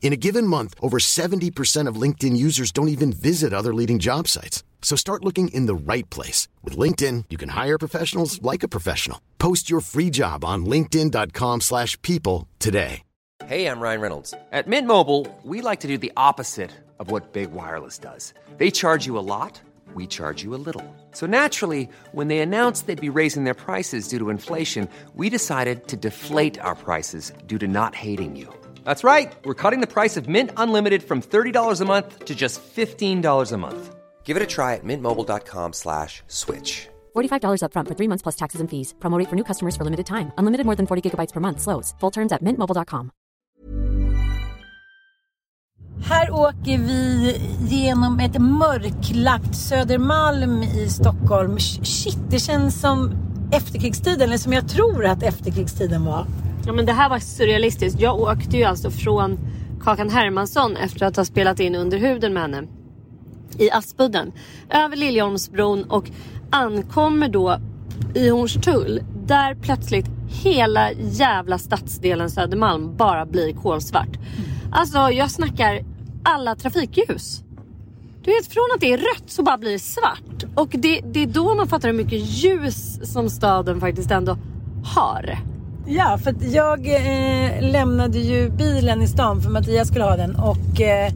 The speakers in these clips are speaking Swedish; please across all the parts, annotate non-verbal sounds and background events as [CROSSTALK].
In a given month, over 70% of LinkedIn users don't even visit other leading job sites. So start looking in the right place. With LinkedIn, you can hire professionals like a professional. Post your free job on linkedin.com slash people today. Hey, I'm Ryan Reynolds. At Mint Mobile, we like to do the opposite of what Big Wireless does. They charge you a lot, we charge you a little. So naturally, when they announced they'd be raising their prices due to inflation, we decided to deflate our prices due to not hating you. That's right. We're cutting the price of Mint Unlimited from $30 a month to just $15 a month. Give it a try at mintmobile.com slash switch. $45 upfront for three months plus taxes and fees. Promo rate for new customers for limited time. Unlimited more than 40 gigabytes per month. Slows. Full terms at mintmobile.com. Här åker vi genom ett mörklagt Södermalm i Stockholm. Shit, det känns som efterkrigstiden, eller som jag tror att efterkrigstiden var. Ja men det här var surrealistiskt. Jag åkte ju alltså från Kakan Hermansson efter att ha spelat in Under huden med henne i Aspudden över Liljeholmsbron och ankommer då i Hornstull där plötsligt hela jävla stadsdelen Södermalm bara blir kolsvart. Alltså jag snackar alla trafikljus. Du vet från att det är rött så bara blir det svart. Och det, det är då man fattar hur mycket ljus som staden faktiskt ändå har. Ja, för att jag eh, lämnade ju bilen i stan för Mattias skulle ha den och eh,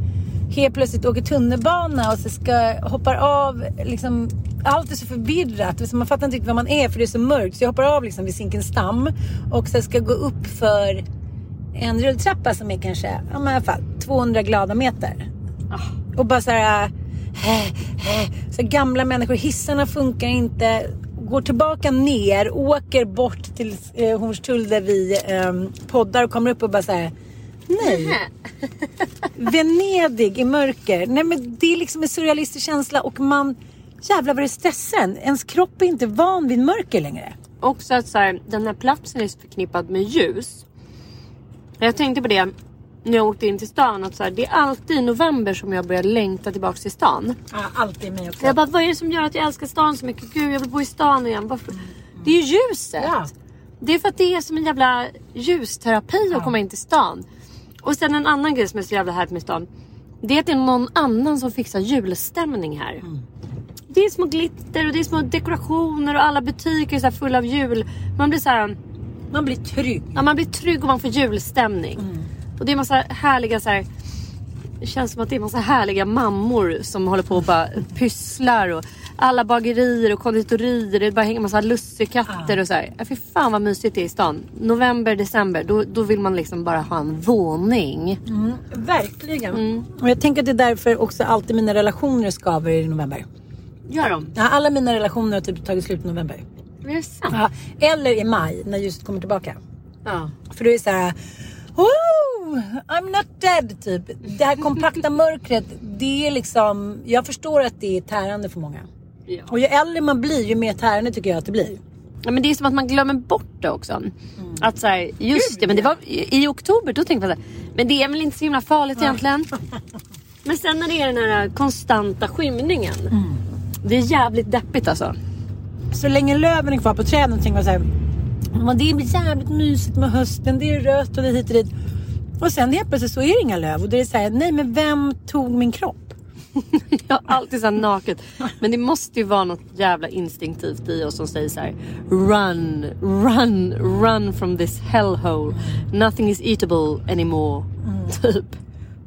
helt plötsligt åker tunnelbana och så ska hoppar av liksom allt är så förvirrat. Så man fattar inte riktigt var man är för det är så mörkt. Så jag hoppar av liksom vid Zinkensdamm och så ska gå upp för en rulltrappa som är kanske ja, men i alla fall 200 glada meter. Och bara så här, så här gamla människor, hissarna funkar inte. Går tillbaka ner, åker bort till eh, Hornstull där vi eh, poddar och kommer upp och bara här. Nej. [LAUGHS] Venedig i mörker. Nej men det är liksom en surrealistisk känsla och man jävlar vad det stressar en. Ens kropp är inte van vid mörker längre. Också att så här, den här platsen är förknippad med ljus. Jag tänkte på det när jag åkte in till stan. Att så här, det är alltid i november som jag börjar längta tillbaka till stan. Ja, alltid mig också. Jag bara, vad är det som gör att jag älskar stan så mycket? Gud, jag vill bo i stan igen. Varför? Det är ju ljuset. Ja. Det är för att det är som en jävla ljusterapi att komma in till stan. Och sen en annan grej som är så jävla härligt med stan. Det är att det är någon annan som fixar julstämning här. Mm. Det är små glitter och det är små dekorationer och alla butiker är så fulla av jul. Man blir så här, Man blir trygg. ja, man blir trygg och man får julstämning. Och det är massa härliga så här. Det känns som att det är massa härliga mammor som håller på och bara pysslar. Och alla bagerier och konditorier. Det bara hänger massa lussekatter och så här. Ja, fy fan vad mysigt det är i stan. November, december. Då, då vill man liksom bara ha en våning. Verkligen. Och jag tänker att det är därför också alltid mina relationer skaver i november. Gör de? Ja, alla mina relationer har typ tagit slut i november. Är det sant? Ja, eller i maj när ljuset kommer tillbaka. Ja. För då är det så här. Woo! I'm not dead typ. Det här kompakta [LAUGHS] mörkret. Det är liksom. Jag förstår att det är tärande för många. Ja. Och ju äldre man blir ju mer tärande tycker jag att det blir. Ja, men det är som att man glömmer bort det också. Att så här, just det, men det var i, i oktober då tänkte man så här, men det är väl inte så himla farligt egentligen. [LAUGHS] Men sen när det är den här konstanta skymningen. Det är jävligt deppigt alltså. Så länge löven är kvar på träden tänker man så här. "Men Det är jävligt mysigt med hösten. Det är rött och det är hit och dit. Och sen helt plötsligt så är det inga löv. Och det är så här, nej men vem tog min kropp? [LAUGHS] Ja, alltid så här naket. Men det måste ju vara något jävla instinktivt i oss som säger så här. Run, run, run from this hellhole. Nothing is eatable anymore. [LAUGHS] Typ.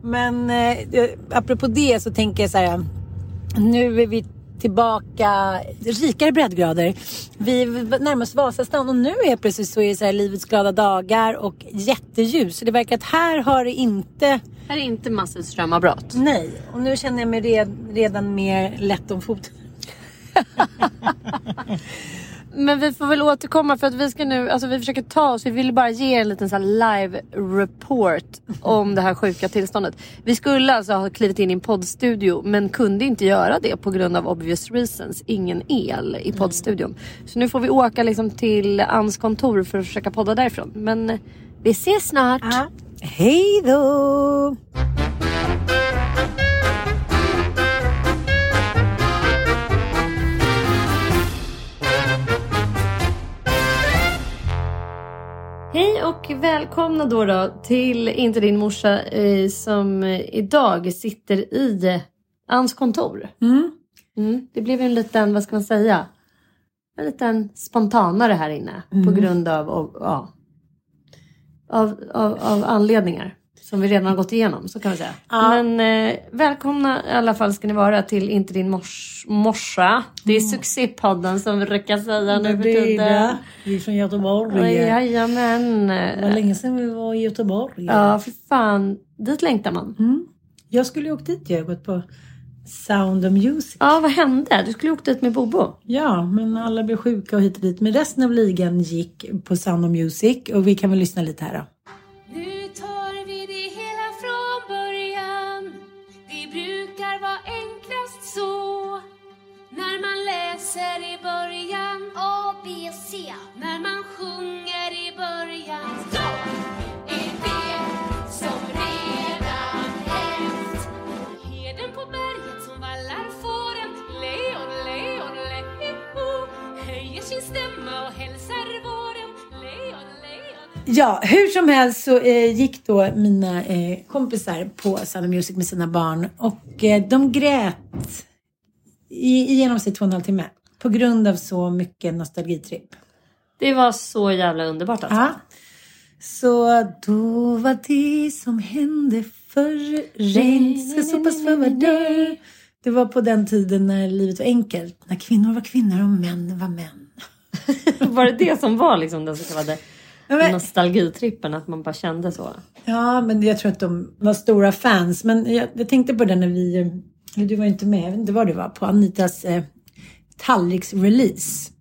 Men eh, apropå det så tänker jag så här. Nu är vi tillbaka rikare breddgrader. Vi närmar oss Vasastan och nu är plötsligt så är det så här livets glada dagar och jätteljus. Så det verkar att här har det inte Här är inte massivt strömavbrott. Nej, och nu känner jag mig red, redan mer lätt om foten. [LAUGHS] Men vi får väl återkomma för att vi ska nu, alltså vi försöker ta oss, vi vill bara ge en liten så live report om det här sjuka tillståndet. Vi skulle alltså ha klivit in i en poddstudio men kunde inte göra det på grund av obvious reasons. Ingen el i poddstudion. Så nu får vi åka liksom till Anns kontor för att försöka podda därifrån. Men eh, vi ses snart. Hej då! Hej och välkomna då, då till Inte din morsa eh, som idag sitter i Anns kontor. Mm, det blev en liten, vad ska man säga, en liten spontanare här inne på grund av, av, ja, av, av, av anledningar som vi redan har gått igenom, så kan vi säga. Men eh, välkomna i alla fall ska ni vara till Inte din mors, morsa. Det är succépodden som vi brukar säga nu för tiden. Vi är från Göteborg. Oj, Jajamän. Det var länge sedan vi var i Göteborg. Ja, för fan. Dit längtar man. Jag skulle ju åkt dit, jag har gått på Sound of Music. Ja, vad hände? Du skulle ju åkt dit med Bobo. Ja, men alla blev sjuka och hit och dit. Men resten av ligan gick på Sound of Music och vi kan väl lyssna lite här då. Läser i början A, B, C. När man sjunger i början Så är det som redan hänt. Heden på berget som vallar fåren Leon, leon, leho. Höjer sin stämma och hälsar våren. Leon, leon Ja, hur som helst så eh, gick då mina eh, kompisar på Sound Music med sina barn och eh, de grät i, i genomsnitt två och en halv timme på grund av så mycket nostalgitripp. Det var så jävla underbart alltså. Ja. Så då var det som hände förr regn ska sopas för var dörr. Det var på den tiden när livet var enkelt. När kvinnor var kvinnor och män var män. [LAUGHS] Var det det som var liksom den så kallade men- nostalgitrippen? Att man bara kände så? Ja, men jag tror att de var stora fans. Men jag, jag tänkte på det när vi, du var inte med, jag vet inte var du var, på Anitas eh, tallriksrelease.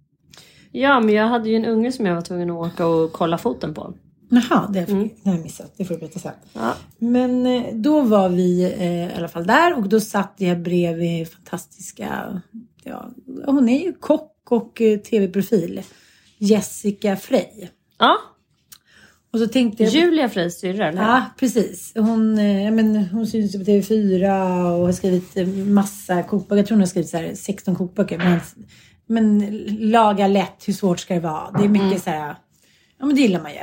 Ja, men jag hade ju en unge som jag var tvungen att åka och kolla foten på. Jaha, det har jag mm. missat. Det får du berätta sen. Ja. Men eh, då var vi eh, i alla fall där och då satt jag bredvid fantastiska, ja, hon är ju kock och eh, tv-profil. Jessica Frey. Ja, Och så tänkte jag... Julia Freys syrra, Ja, precis. Hon, eh, men, hon syns ju på TV4 och har skrivit eh, massa kokböcker. Jag tror hon har skrivit så här 16 kokböcker. Men, men laga lätt, hur svårt ska det vara? Det är mycket så här, ja men det gillar man ju.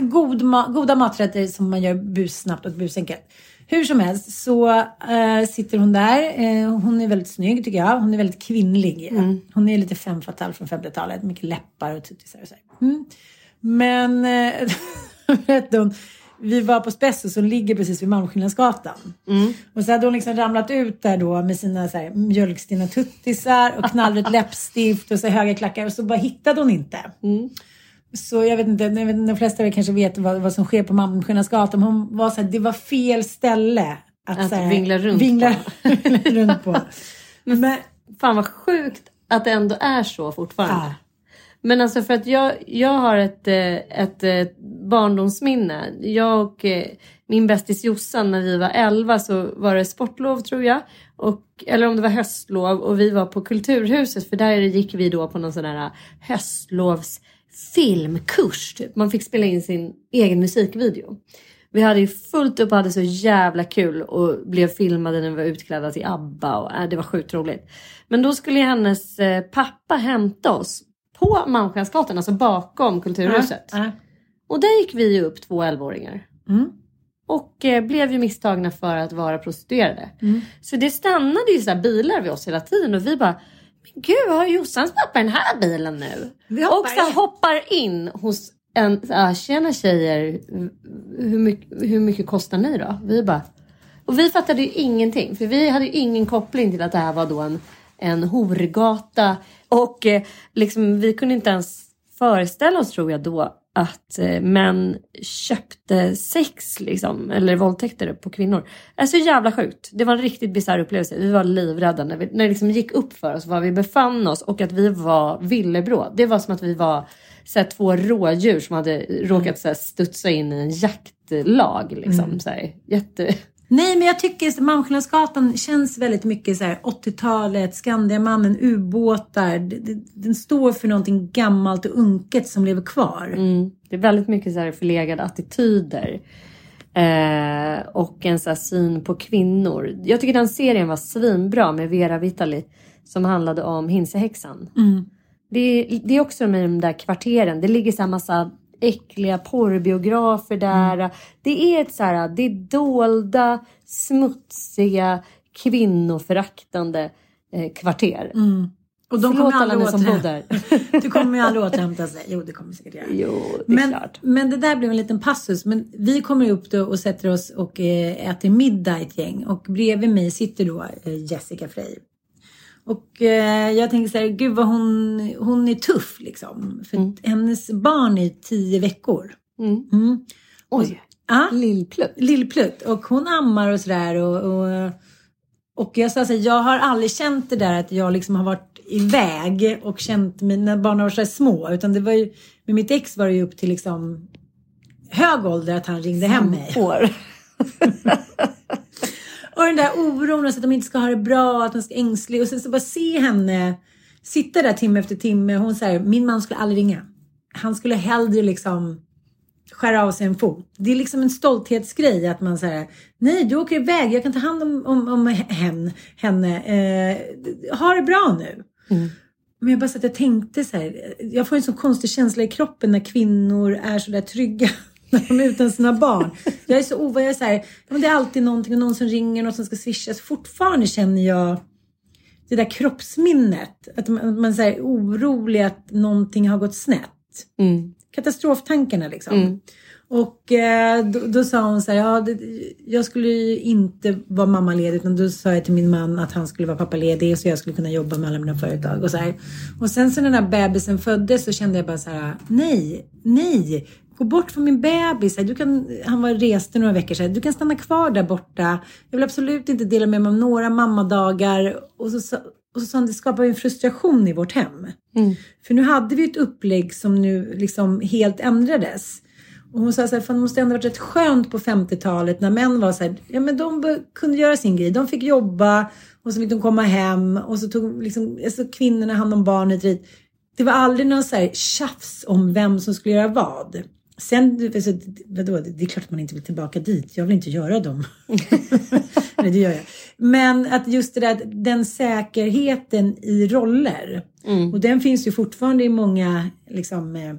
God ma- goda maträtter som man gör bussnabbt och busenkelt. Hur som helst så eh, sitter hon där. Eh, hon är väldigt snygg tycker jag. Hon är väldigt kvinnlig. Hon är lite femme fatale från 50-talet. Mycket läppar och tuttisar och så. Mm. Men eh, [LAUGHS] vet hon, vi var på Spesso som ligger precis vid Malmskillnadsgatan. Och så hade hon liksom ramlat ut där då med sina så här, mjölkstinna tuttisar och knallrött [LAUGHS] läppstift och så höga klackar och så bara hittade hon inte. Så jag vet inte, de flesta av er kanske vet vad, vad som sker på Malmskillnadsgatan. Men hon var så här, det var fel ställe att, Att här, vingla runt vingla, [LAUGHS] vingla runt på. Men, Fan vad sjukt att det ändå är så fortfarande. Ja. Men alltså för att jag, jag har ett, eh, ett eh, barndomsminne. Jag och eh, min bästis Jossan när vi var 11 så var det sportlov tror jag. Och, eller om det var höstlov och vi var på Kulturhuset för där gick vi då på någon sån här höstlovsfilmkurs. Typ. Man fick spela in sin egen musikvideo. Vi hade ju fullt upp och hade så jävla kul och blev filmade när vi var utklädda till ABBA och äh, det var sjukt roligt. Men då skulle hennes pappa hämta oss på Malmskillnadsgatan, alltså bakom Kulturhuset. Ja. Och där gick vi upp två 11-åringar. Mm. Och eh, blev ju misstagna för att vara prostituerade. Mm. Så det stannade ju så bilar vid oss hela tiden och vi bara Men gud har Jossans pappa den här bilen nu? Vi hoppar och så in. hoppar in hos en, så här, tjena tjejer, hur mycket, hur mycket kostar ni då? Vi bara, och vi fattade ju ingenting för vi hade ju ingen koppling till att det här var då en, en horgata och eh, liksom vi kunde inte ens föreställa oss tror jag då att eh, män köpte sex liksom, eller våldtäkter på kvinnor. Det är så jävla sjukt. Det var en riktigt bisarr upplevelse. Vi var livrädda när, vi, när det liksom gick upp för oss var vi befann oss och att vi var villebråd. Det var som att vi var så två rådjur som hade råkat så här, studsa in i en jaktlag. Liksom, så här, jätte... Nej, men jag tycker Malmskillnadsgatan känns väldigt mycket så här 80-talet, Skandiamannen, ubåtar. Den står för någonting gammalt och unket som lever kvar. Mm. Det är väldigt mycket så förlegade attityder. Eh, och en så här syn på kvinnor. Jag tycker den serien var svinbra med Vera Vitali. Som handlade om Hinsehäxan. Det, är- det är också med de där kvarteren. Det ligger så här massa äckliga porrbiografer där. Det är ett så här, det är dolda, smutsiga, kvinnoföraktande eh, kvarter. Och de Förlåt kommer alla ni som bor där. Du kommer ju aldrig återhämta sig. Jo, det kommer säkert göra. Jo, det är men, klart. men det där blev en liten passus. Men vi kommer upp då och sätter oss och eh, äter middag ett gäng. Och bredvid mig sitter då eh, Jessica Frey. Och eh, jag tänker så här, gud vad hon, hon är tuff liksom. För hennes barn är tio veckor. Mm. Mm. Oj, Ja, lillplutt. Lillplutt. Och hon ammar och sådär. Och, och, och jag sa så här, jag har aldrig känt det där att jag liksom har varit iväg och känt mina barn var så här små. Utan det var ju, med mitt ex var det ju upp till liksom hög ålder att han ringde hem mig. År. [LAUGHS] Och den där oron och så att de inte ska ha det bra, att de ska ängslig. Och sen så bara se henne sitta där timme efter timme. Hon säger, min man skulle aldrig ringa. Han skulle hellre liksom skära av sig en fot. Det är liksom en stolthetsgrej att man säger, nej du åker iväg, jag kan ta hand om, om, om hen, henne. Eh, ha det bra nu. Men jag bara så att jag tänkte så här, jag får en sån konstig känsla i kroppen när kvinnor är så där trygga när de är utan sina barn. Jag är så ovan, jag är så här, det är alltid någonting och någon som ringer, någon som ska swishas. Fortfarande känner jag det där kroppsminnet. Att man, man är orolig att någonting har gått snett. Mm. Katastroftankarna liksom. Och eh, då, då sa hon så här, ja, det, jag skulle ju inte vara mammaledig utan då sa jag till min man att han skulle vara pappaledig så jag skulle kunna jobba med alla mina företag och så här. Och sen så när den här bebisen föddes så kände jag bara så här, nej, nej, gå bort från min bebis. Du kan, han var reste några veckor sedan. Du kan stanna kvar där borta. Jag vill absolut inte dela med mig av några mammadagar. Och så, och så sa han, det skapar ju en frustration i vårt hem. För nu hade vi ett upplägg som nu liksom helt ändrades. Och hon sa så här, fan det måste ändå varit rätt skönt på 50-talet när män var så här, ja men de kunde göra sin grej. De fick jobba och så fick de komma hem och så tog liksom, alltså kvinnorna hand om barnet. Det var aldrig någon så här tjafs om vem som skulle göra vad. Sen, vadå, det är klart att man inte vill tillbaka dit. Jag vill inte göra dem. [LAUGHS] Nej, det gör jag. Men att just det där, den säkerheten i roller. Och den finns ju fortfarande i många, liksom, eh,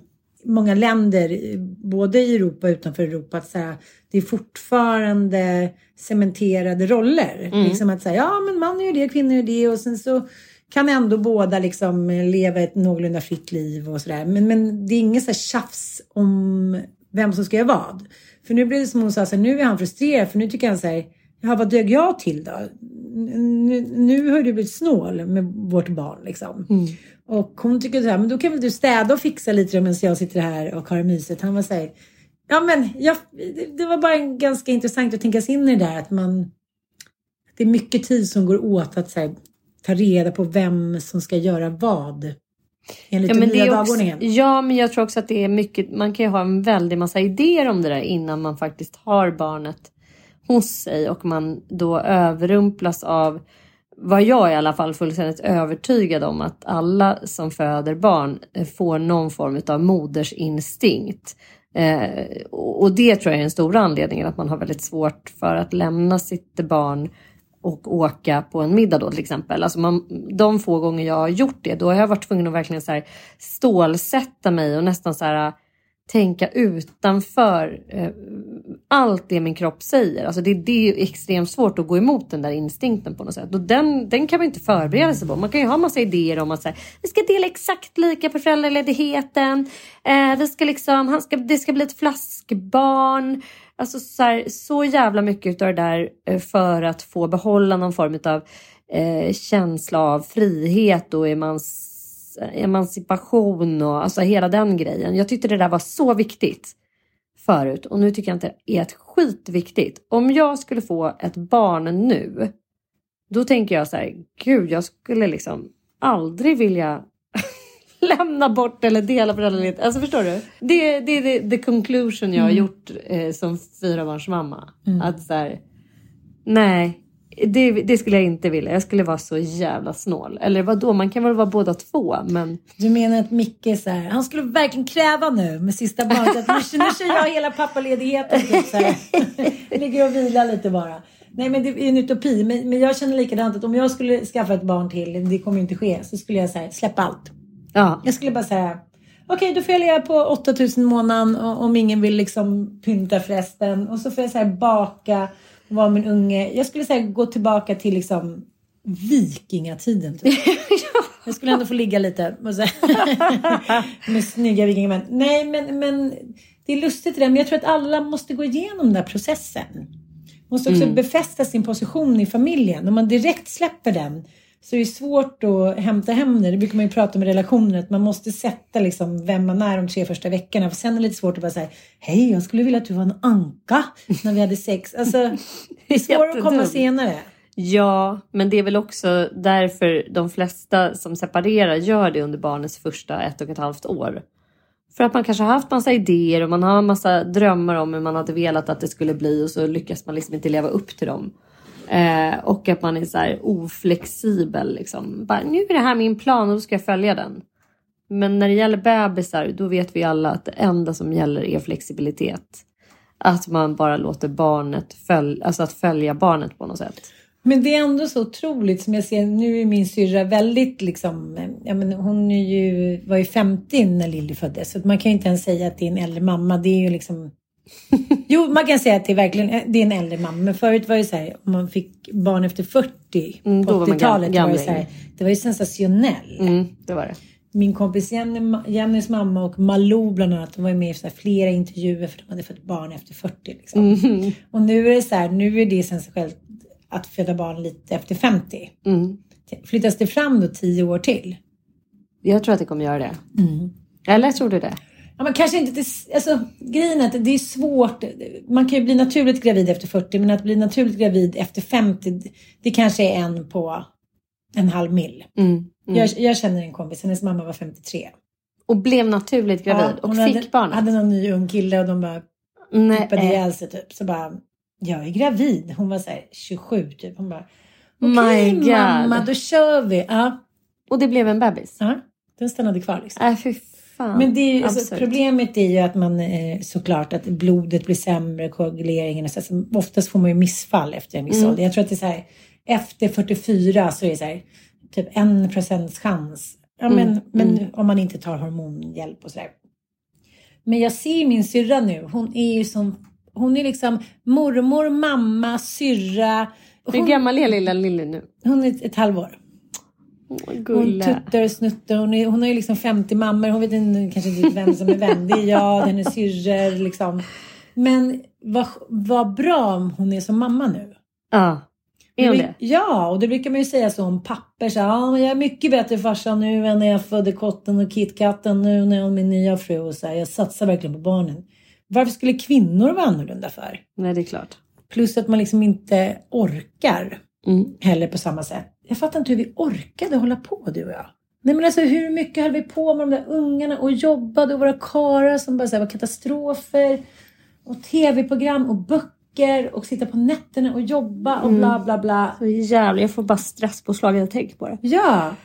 många länder, både i Europa och utanför Europa. Att säga, det är fortfarande cementerade roller. Liksom att säga, ja men man gör det, kvinnor gör det och sen så kan ändå båda liksom leva ett någorlunda fritt liv och sådär. Men, men det är inget så här tjafs om vem som ska göra vad. För nu blir det som hon sa, så här, nu är han frustrerad för nu tycker han så här, ja vad dög jag till då? Nu, nu har du blivit snål med vårt barn liksom. Och hon tycker så här, men då kan väl du städa och fixa lite medan jag sitter här och har det mysigt. Han var så här, ja men jag, det, var bara ganska intressant att tänka sig in i det där att man, det är mycket tid som går åt att så här, ta reda på vem som ska göra vad. Enligt Ja den nya det är också, dagordningen. ja, men jag tror också att det är mycket, man kan ju ha en väldig massa idéer om det där innan man faktiskt har barnet hos sig och man då överrumplas av vad jag i alla fall fullständigt övertygad om att alla som föder barn eh, får någon form av modersinstinkt. Eh, och och det tror jag är den stora anledningen att man har väldigt svårt för att lämna sitt barn och åka på en middag då till exempel. Alltså man, de få gånger jag har gjort det, då har jag varit tvungen att verkligen så här stålsätta mig och nästan så här äh, tänka utanför eh, allt det min kropp säger. Alltså det, det är ju extremt svårt att gå emot den där instinkten på något sätt. Och den, den kan man inte förbereda sig på. Man kan ju ha massa idéer om att så här, vi ska dela exakt lika på föräldraledigheten. Eh, vi ska liksom, han ska, det ska bli ett flaskbarn. Alltså så, här, så jävla mycket av det där eh, för att få behålla någon form av eh, känsla av frihet och emans emancipation och alltså hela den grejen. Jag tyckte det där var så viktigt förut och nu tycker jag inte det är ett skit viktigt. Om jag skulle få ett barn nu, då tänker jag så här, gud, jag skulle liksom aldrig vilja lämna bort eller dela föräldraledighet. Alltså förstår du? Det, det är the, conclusion jag har gjort eh, som fyrabarnsmamma. Mm. Att så här, nej, det, det skulle jag inte vilja. Jag skulle vara så jävla snål. Eller vad då? man kan väl vara båda två, men... Du menar att Micke är så här, han skulle verkligen kräva nu med sista barnet att nu, nu kör jag hela pappaledigheten. Typ, så här. [LAUGHS] Ligger och vilar lite bara. Nej men det är en utopi. Men, men jag känner likadant att om jag skulle skaffa ett barn till, det kommer ju inte ske, så skulle jag säga släppa allt. Ja. Jag skulle bara säga Okej, då får jag leva på 8000 i månaden om ingen vill liksom pynta förresten. Och så får jag så baka och vara min unge. Jag skulle säga gå tillbaka till liksom vikingatiden. Typ. [LAUGHS] Jag skulle ändå få ligga lite [LAUGHS] med snygga vikingamän. Nej, men, men det är lustigt det där. Men jag tror att alla måste gå igenom den där processen. Måste också befästa sin position i familjen. Om man direkt släpper den så är det svårt att hämta hem det. Det brukar man ju prata om i relationer. Att man måste sätta liksom vem man är de tre första veckorna. För sen är det lite svårt att bara säga Hej, jag skulle vilja att du var en anka när vi hade sex. Alltså, det är svårt att komma senare. Ja, men det är väl också därför de flesta som separerar gör det under barnets första ett och ett halvt år. För att man kanske har haft massa idéer och man har massa drömmar om hur man hade velat att det skulle bli och så lyckas man liksom inte leva upp till dem. Eh, och att man är så här oflexibel liksom. Bara, nu är det här min plan och då ska jag följa den. Men när det gäller bebisar då vet vi alla att det enda som gäller är flexibilitet. Att man bara låter barnet följa, alltså att följa barnet på något sätt. Men det är ändå så otroligt som jag ser. Nu är min syrra väldigt liksom. Ja, men hon är ju, var ju 50 när Lilly föddes. Så man kan ju inte ens säga att det är en äldre mamma. Det är ju liksom. Jo, man kan säga att det är verkligen det är en äldre mamma. Men förut var det så här. Om man fick barn efter 40 Mm, på då var man 80-talet. gam- var det, så här, gamling. det var ju sensationell. Mm, det var det. Min kompis Jenny, Jennys mamma och Malou bland annat. De var med i så flera intervjuer för de hade fått barn efter 40. Liksom. Mm. Och nu är det så här. Nu är det sensationellt att föda barn lite efter 50. Mm. Flyttas det fram då tio år till? Jag tror att det kommer göra det. Mm. Eller tror du det? Ja, men kanske inte till, alltså, grejen är att det är svårt. Man kan ju bli naturligt gravid efter 40 men att bli naturligt gravid efter 50 det kanske är en på en halv mil. Mm. Mm. Jag, jag känner en kompis, hennes mamma var 53. Och blev naturligt gravid Ja, och fick hade, barnet? hade någon ny ung kille och de bara pippade ihjäl sig typ. Så bara, jag är gravid. Hon var så här 27 typ. Hon bara, okej God. mamma då kör vi. Ja, Och det blev en bebis? ja, den stannade kvar liksom. Äh, fan. Men det är ju, alltså, problemet är ju att man eh, såklart att blodet blir sämre, koaguleringen och så. så oftast får man ju missfall efter en viss Mm. ålder. Jag tror att det är så här, efter 44 så är det så här, typ en procents chans. Ja, men, Mm, men om man inte tar hormonhjälp och så där. Men jag ser min syrra nu. Hon är ju som, hon är liksom mormor, mamma, syrra. Hur Hon, gammal är lilla Lilly nu? hon är ett halvår. Hon tuttar och snuttar. Hon, är, hon har ju liksom 50 mammor. Hon vet inte, kanske inte vem som är vem. Det är jag, hennes syrror liksom. Men vad, vad bra om hon är som mamma nu. Ja. Är hon det? Ja, och det brukar man ju säga så om papper. Så, ja, jag är mycket bättre farsa nu än när jag födde kotten och kitkatten. Nu när jag har min nya fru. Och så här, jag satsar verkligen på barnen. Varför skulle kvinnor vara annorlunda för? Nej, det är klart. Plus att man liksom inte orkar Mm. heller på samma sätt. Jag fattar inte hur vi orkade hålla på du och jag. Nej men alltså hur mycket höll vi på med de där ungarna och jobbade och våra karlar som bara så här, var katastrofer. Och tv-program och böcker och sitta på nätterna och jobba och bla bla bla. Så jävla, jag får bara stresspåslag när jag tänker på det. Ja.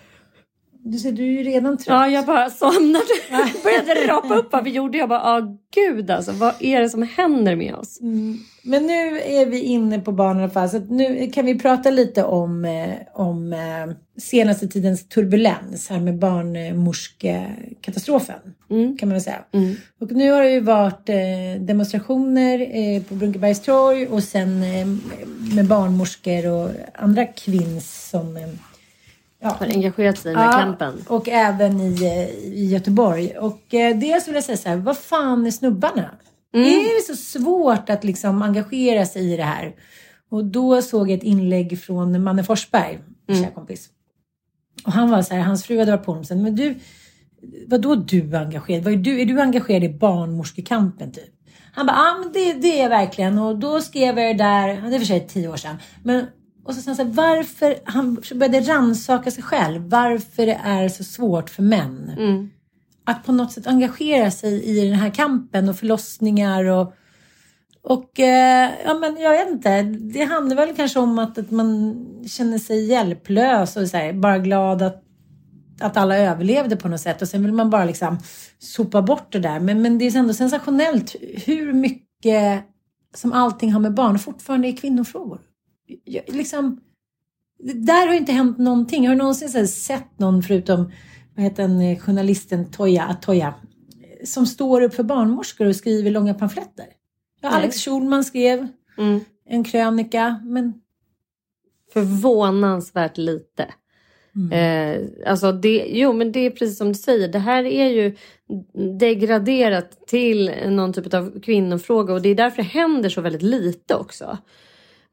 Du ser, du är ju redan trött. Ja, jag bara somnade. [LAUGHS] [LAUGHS] började rapa upp vad vi gjorde. Jag bara, ah, gud alltså, vad är det som händer med oss? Mm. Men nu är vi inne på barnen i alla fall. Så nu kan vi prata lite om, eh, om eh, senaste tidens turbulens här med barnmorskekatastrofen. Mm. Kan man väl säga. Mm. Och nu har det ju varit eh, demonstrationer på Brunkebergstorg och sen med barnmorskor och andra kvinns som ja, Har engagerat sig i den här kampen. och även i, eh, i Göteborg. Och eh, dels vill jag säga så här, vad fan är snubbarna? Mm. Är det så svårt att liksom engagera sig i det här? Och då såg jag ett inlägg från Manne Forsberg, min kära kompis. Och han var så här, hans fru hade varit på honom sen, men du, vadå du engagerad? Vad är, du, är du engagerad i barnmorskekampen typ? Han bara, ja men det, det är jag verkligen. Och då skrev jag det där, det är för sig tio år sedan. Men, och så han så här, varför, han började rannsaka sig själv. Varför det är så svårt för män. Mm. Att på något sätt engagera sig i den här kampen och förlossningar och och eh, ja, men jag vet inte. Det handlar väl kanske om att, att man känner sig hjälplös och så här, bara glad att, att alla överlevde på något sätt. Och sen vill man bara liksom sopa bort det där. Men, men det är ändå sensationellt hur mycket som allting har med barn fortfarande är kvinnofrågor. Jag, liksom, där har inte hänt någonting. Har du någonsin sett någon förutom vad heter den, eh, journalisten Toya, Atoya som står upp för barnmorskor och skriver långa pamfletter? Ja. Alex Schulman skrev Mm. en krönika, men Förvånansvärt lite. Mm. Eh, alltså det, jo men det är precis som du säger, det här är ju degraderat till någon typ av kvinnofråga och det är därför det händer så väldigt lite också.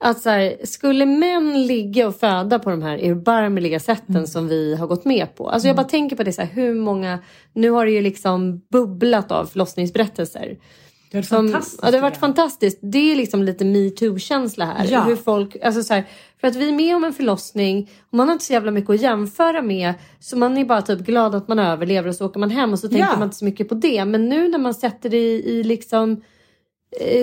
Att så här, skulle män ligga och föda på de här erbarmliga sätten Mm. som vi har gått med på. Alltså jag bara tänker på det så här, hur många, nu har det ju liksom bubblat av förlossningsberättelser. det var Som, fantastiskt. ja, det har varit fantastiskt. Det är liksom lite metoo-känsla här. Ja. Hur folk, alltså så här, för att vi är med om en förlossning och man har inte så jävla mycket att jämföra med. Så man är bara typ glad att man överlever och så åker man hem och så tänker Ja. man inte så mycket på det. Men nu när man sätter det i, i liksom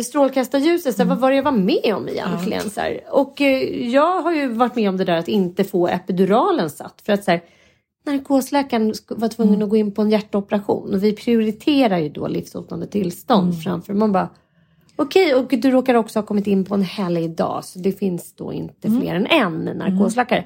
strålkastarljuset, så här, vad var det jag var med om egentligen? Så här. Och eh, jag har ju varit med om det där att inte få epiduralen satt. För att så här, narkosläkaren var tvungen att gå in på en hjärtoperation. Och vi prioriterar ju då livshotande tillstånd framför. Man bara, okej, och du råkar också ha kommit in på en helgdag. Så det finns då inte fler än en narkosläkare.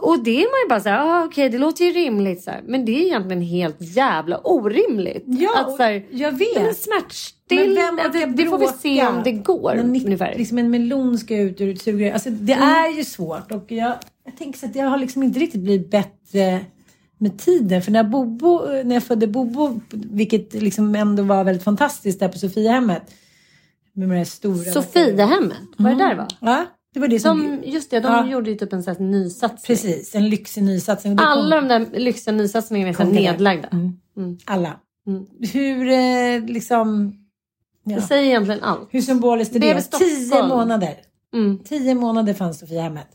Och det är man ju bara såhär, ah, okej det låter ju rimligt. Så här. Men det är egentligen helt jävla orimligt. Ja, att, så här, jag vet. Men smärtstill, det, det får vi se om det går. Ungefär. liksom en melon ska ut ur ett sugrör. Alltså det Mm. är ju svårt och jag, jag tänker så att jag har liksom inte riktigt blivit bättre med tiden. För när, Bobo, när jag födde Bobo, vilket liksom ändå var väldigt fantastiskt där på Sofiahemmet. Med de stora... Sofiahemmet, vad är det där va? Ja, det var det som... De, just det, de Ja. gjorde ju typ en sån här nysatsning. Precis, en lyxig nysatsning. Det Alla kom- de där lyxiga nysatsningarna är det nedlagda. Mm. Alla. Mm. Hur eh, liksom... Ja. Det säger egentligen allt. Hur symboliskt är det? Stockholm. Tio månader. Mm. Tio månader fanns Sofiahemmet.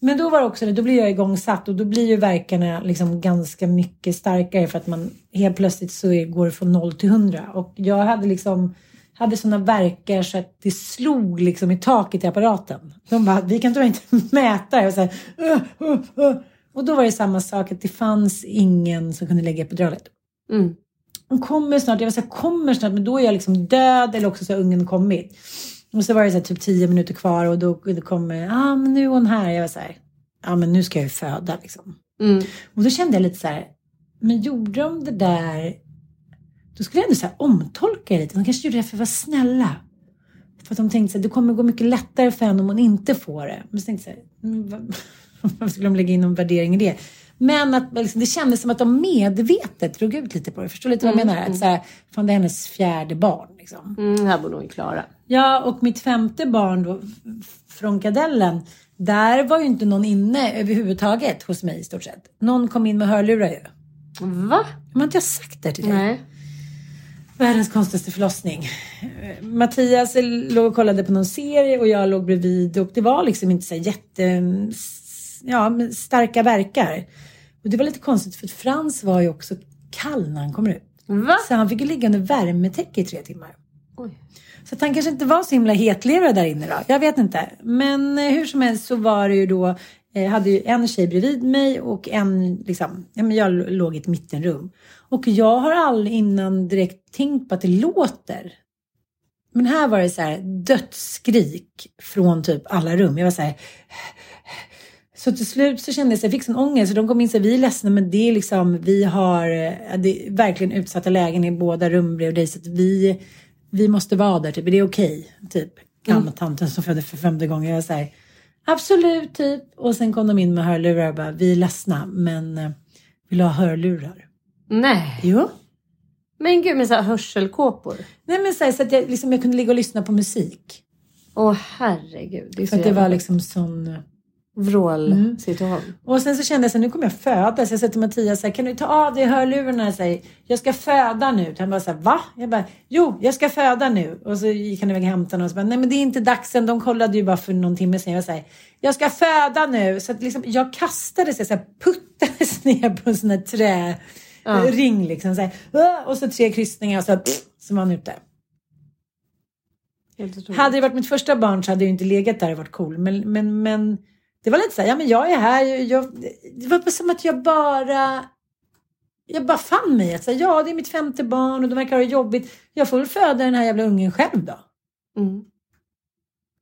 Men då var det också det, då blir jag igångsatt och då blir ju verkarna liksom ganska mycket starkare för att man helt plötsligt så går det från noll till hundra. Och jag hade liksom hade sådana verkar så att det slog liksom i taket i apparaten. De bara, vi kan tyvärr inte mäta. Jag var så här, uh, uh, uh. Och då var det samma sak, att det fanns ingen som kunde lägga epiduralet. Mm. Hon kommer snart, jag var så här, kommer snart, men då är jag liksom död eller också så har ungen kommit. Och så var det så här, typ tio minuter kvar och då, då kommer, ja ah, men nu är hon här. Jag var så här, ja ah, men nu ska jag ju föda liksom. Mm. Och då kände jag lite så här, men gjorde de det där, då skulle jag ändå så omtolka det lite. De kanske gjorde det för att vara snälla. För att de tänkte här, det kommer gå mycket lättare för henne om hon inte får det. Men så tänkte jag [LAUGHS] varför skulle de lägga in någon värdering i det? Men att liksom, det kändes som att de medvetet drog ut lite på det. Förstår du lite vad jag menar? Att så här, fan det är hennes fjärde barn liksom. Mm, här borde hon ju klara. Ja, och mitt femte barn då, från kadellen, där var ju inte någon inne överhuvudtaget hos mig i stort sett. Någon kom in med hörlurar ju. Va? Men har inte jag sagt det till dig? Nej. Världens konstigaste förlossning. Eh, Mattias låg och kollade på någon serie och jag låg bredvid och det var liksom inte så jätte ja, starka verkar. Och det var lite konstigt för Frans var ju också kall när han kommer ut. Va? Så han fick ju ligga under värmetäcke i tre timmar. Oj. Så att han kanske inte var så himla hetlevrad där inne då. Jag vet inte. Men eh, hur som helst så var det ju då Jag hade ju en tjej bredvid mig och en, liksom, ja, men jag låg i ett mittenrum. Och jag har aldrig innan direkt tänkt på att det låter. Men här var det så här dödsskrik från typ alla rum. Jag var så här... Så till slut så kände jag att jag fick sån ångest. Så de kom in och sa, vi är ledsna men det är liksom, vi har det verkligen utsatta lägen i båda rum bredvid dig. Så att vi, vi måste vara där, typ. Är det okej? Typ. Gammeltanten som födde för femte gången. Jag var så här, absolut, typ. Och sen kom de in med hörlurar och bara, vi är ledsna men eh, vill ha hörlurar? Nej. Jo. Men gud med så här hörselkåpor. Nej men så, här, så att jag, liksom, jag kunde ligga och lyssna på musik. Åh herregud. Det är så För att det var liksom sån... vrålsituation. Och sen så kände jag så här, nu kommer jag föda. Så jag sa till Mattias, så här, kan du ta av dig hörlurarna? Så här, jag ska föda nu. Han bara så här, va? Jag bara, jo, jag ska föda nu. Och så gick han iväg och hämtade så bara, nej men det är inte dags än. De kollade ju bara för någon timme sedan. Jag var så jag ska föda nu. Så att liksom, jag kastades, så här, puttades [LAUGHS] ner på en sån här träring liksom. Så här, "Åh!" och så tre kryssningar och så, så var han ute. Hade det varit mitt första barn så hade jag inte legat där och varit cool. Men, men, men det var lite så här, ja men jag är här. Jag, jag, det var som att jag bara... Jag bara fann mig. Att säga, ja, det är mitt femte barn och de verkar ha det jobbigt. Jag får väl föda den här jävla ungen själv då. Mm.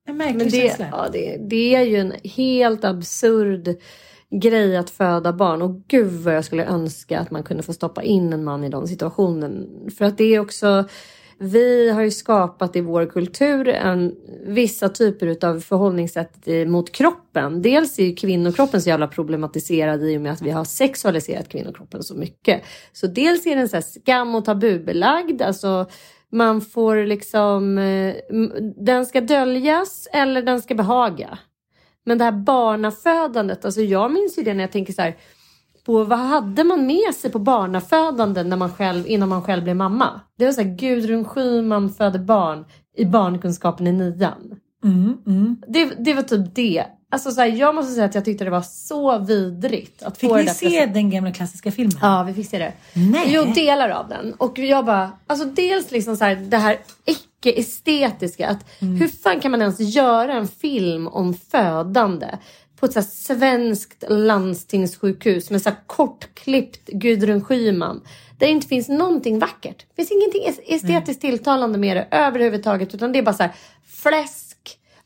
En märklig Men det, känsla. ja, det, det är ju en helt absurd grej att föda barn. Och gud vad jag skulle önska att man kunde få stoppa in en man i den situationen. För att det är också... Vi har ju skapat i vår kultur en, vissa typer av förhållningssätt mot kroppen. Dels är ju kvinnokroppen så jävla problematiserad i och med att vi har sexualiserat kvinnokroppen så mycket. Så dels är den så här skam och tabubelagd. Alltså man får liksom... Eh, den ska döljas eller den ska behaga. Men det här barnafödandet, alltså jag minns ju det när jag tänker så här på vad hade man med sig på barnafödande när man själv, innan man själv blev mamma? Det var så här, Gudrun Schyman födde barn i barnkunskapen i nian. Mm, mm. Det, det var typ det. Alltså så här, jag måste säga att jag tyckte det var så vidrigt att Fick få det ni där se den gamla klassiska filmen? Ja, vi fick se det. Nej. Jo, delar av den. Och jag bara, alltså dels liksom så här, det här icke-estetiska. Att Hur fan kan man ens göra en film om födande på ett så svenskt landstingssjukhus med så här kortklippt Gudrun Schyman. Där det inte finns någonting vackert. Det finns ingenting es- estetiskt tilltalande med det överhuvudtaget. Utan det är bara så här fläsk,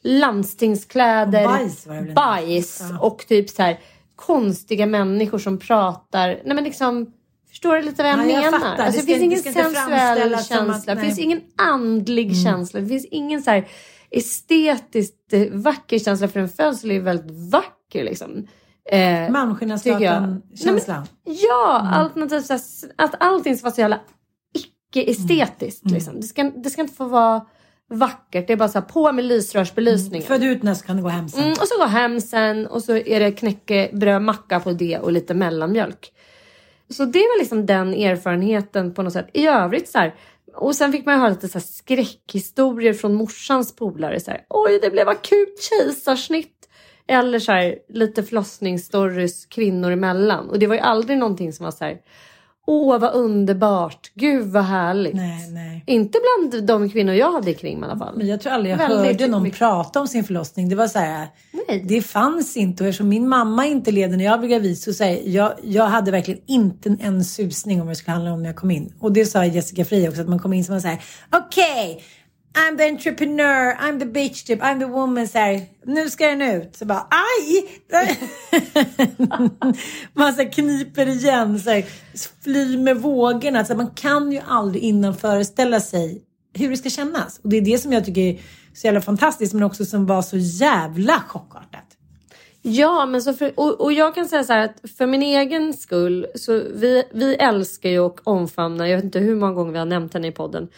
landstingskläder, Och bajs bajs Ja. och typ så här konstiga människor som pratar. Nej men liksom, förstår du lite vad jag Ja, jag menar? fattar. Alltså, Det det, finns ingen ska inte sensuell känsla. det finns ingen andlig känsla. Det finns ingen så här estetiskt eh, vacker känsla. För en födsel är väldigt vacker liksom. Eh. Malmskillnadsgatan-känslan. Ja, Mm. alternativt att allting ska vara så jävla icke-estetiskt. Mm. Liksom. Det, ska, det ska inte få vara vackert. Det är bara så här, på med lysrörsbelysningen. Född ut när så kan du gå hem sen. Mm, och så gå hem sen och så är det knäckebröd, macka på det och lite mellanmjölk. Så det var liksom den erfarenheten på något sätt. I övrigt så här. Och sen fick man ju höra lite så här skräckhistorier från morsans polare. Så här, Oj, det blev akut kejsarsnitt. Eller så här, lite förlossningsstories kvinnor emellan. Och det var ju aldrig någonting som var så här. Åh, vad underbart. Gud, vad härligt. Nej, nej. Inte bland de kvinnor jag hade kring i alla fall. Men jag tror aldrig jag Väldigt hörde någon mycket. prata om sin förlossning. Det var så här, Nej. det fanns inte. Och eftersom min mamma inte led när jag blev gravid så säger jag, jag hade verkligen inte en susning om vad det skulle handla om när jag kom in. Och det sa Jessica Fri också, att man kom in som man säger, okej, I'm the entrepreneur, I'm the bitch typ, I'm the woman. Så här, nu ska den ut. Så bara, aj! [LAUGHS] man så här, kniper igen, så här, fly med vågorna. Så här, man kan ju aldrig innan föreställa sig hur det ska kännas. Och det är det som jag tycker är så jävla fantastiskt, men också som var så jävla chockartat. Ja, men så för, och, och jag kan säga så här att för min egen skull, så vi, vi älskar ju och omfamnar, jag vet inte hur många gånger vi har nämnt henne i podden,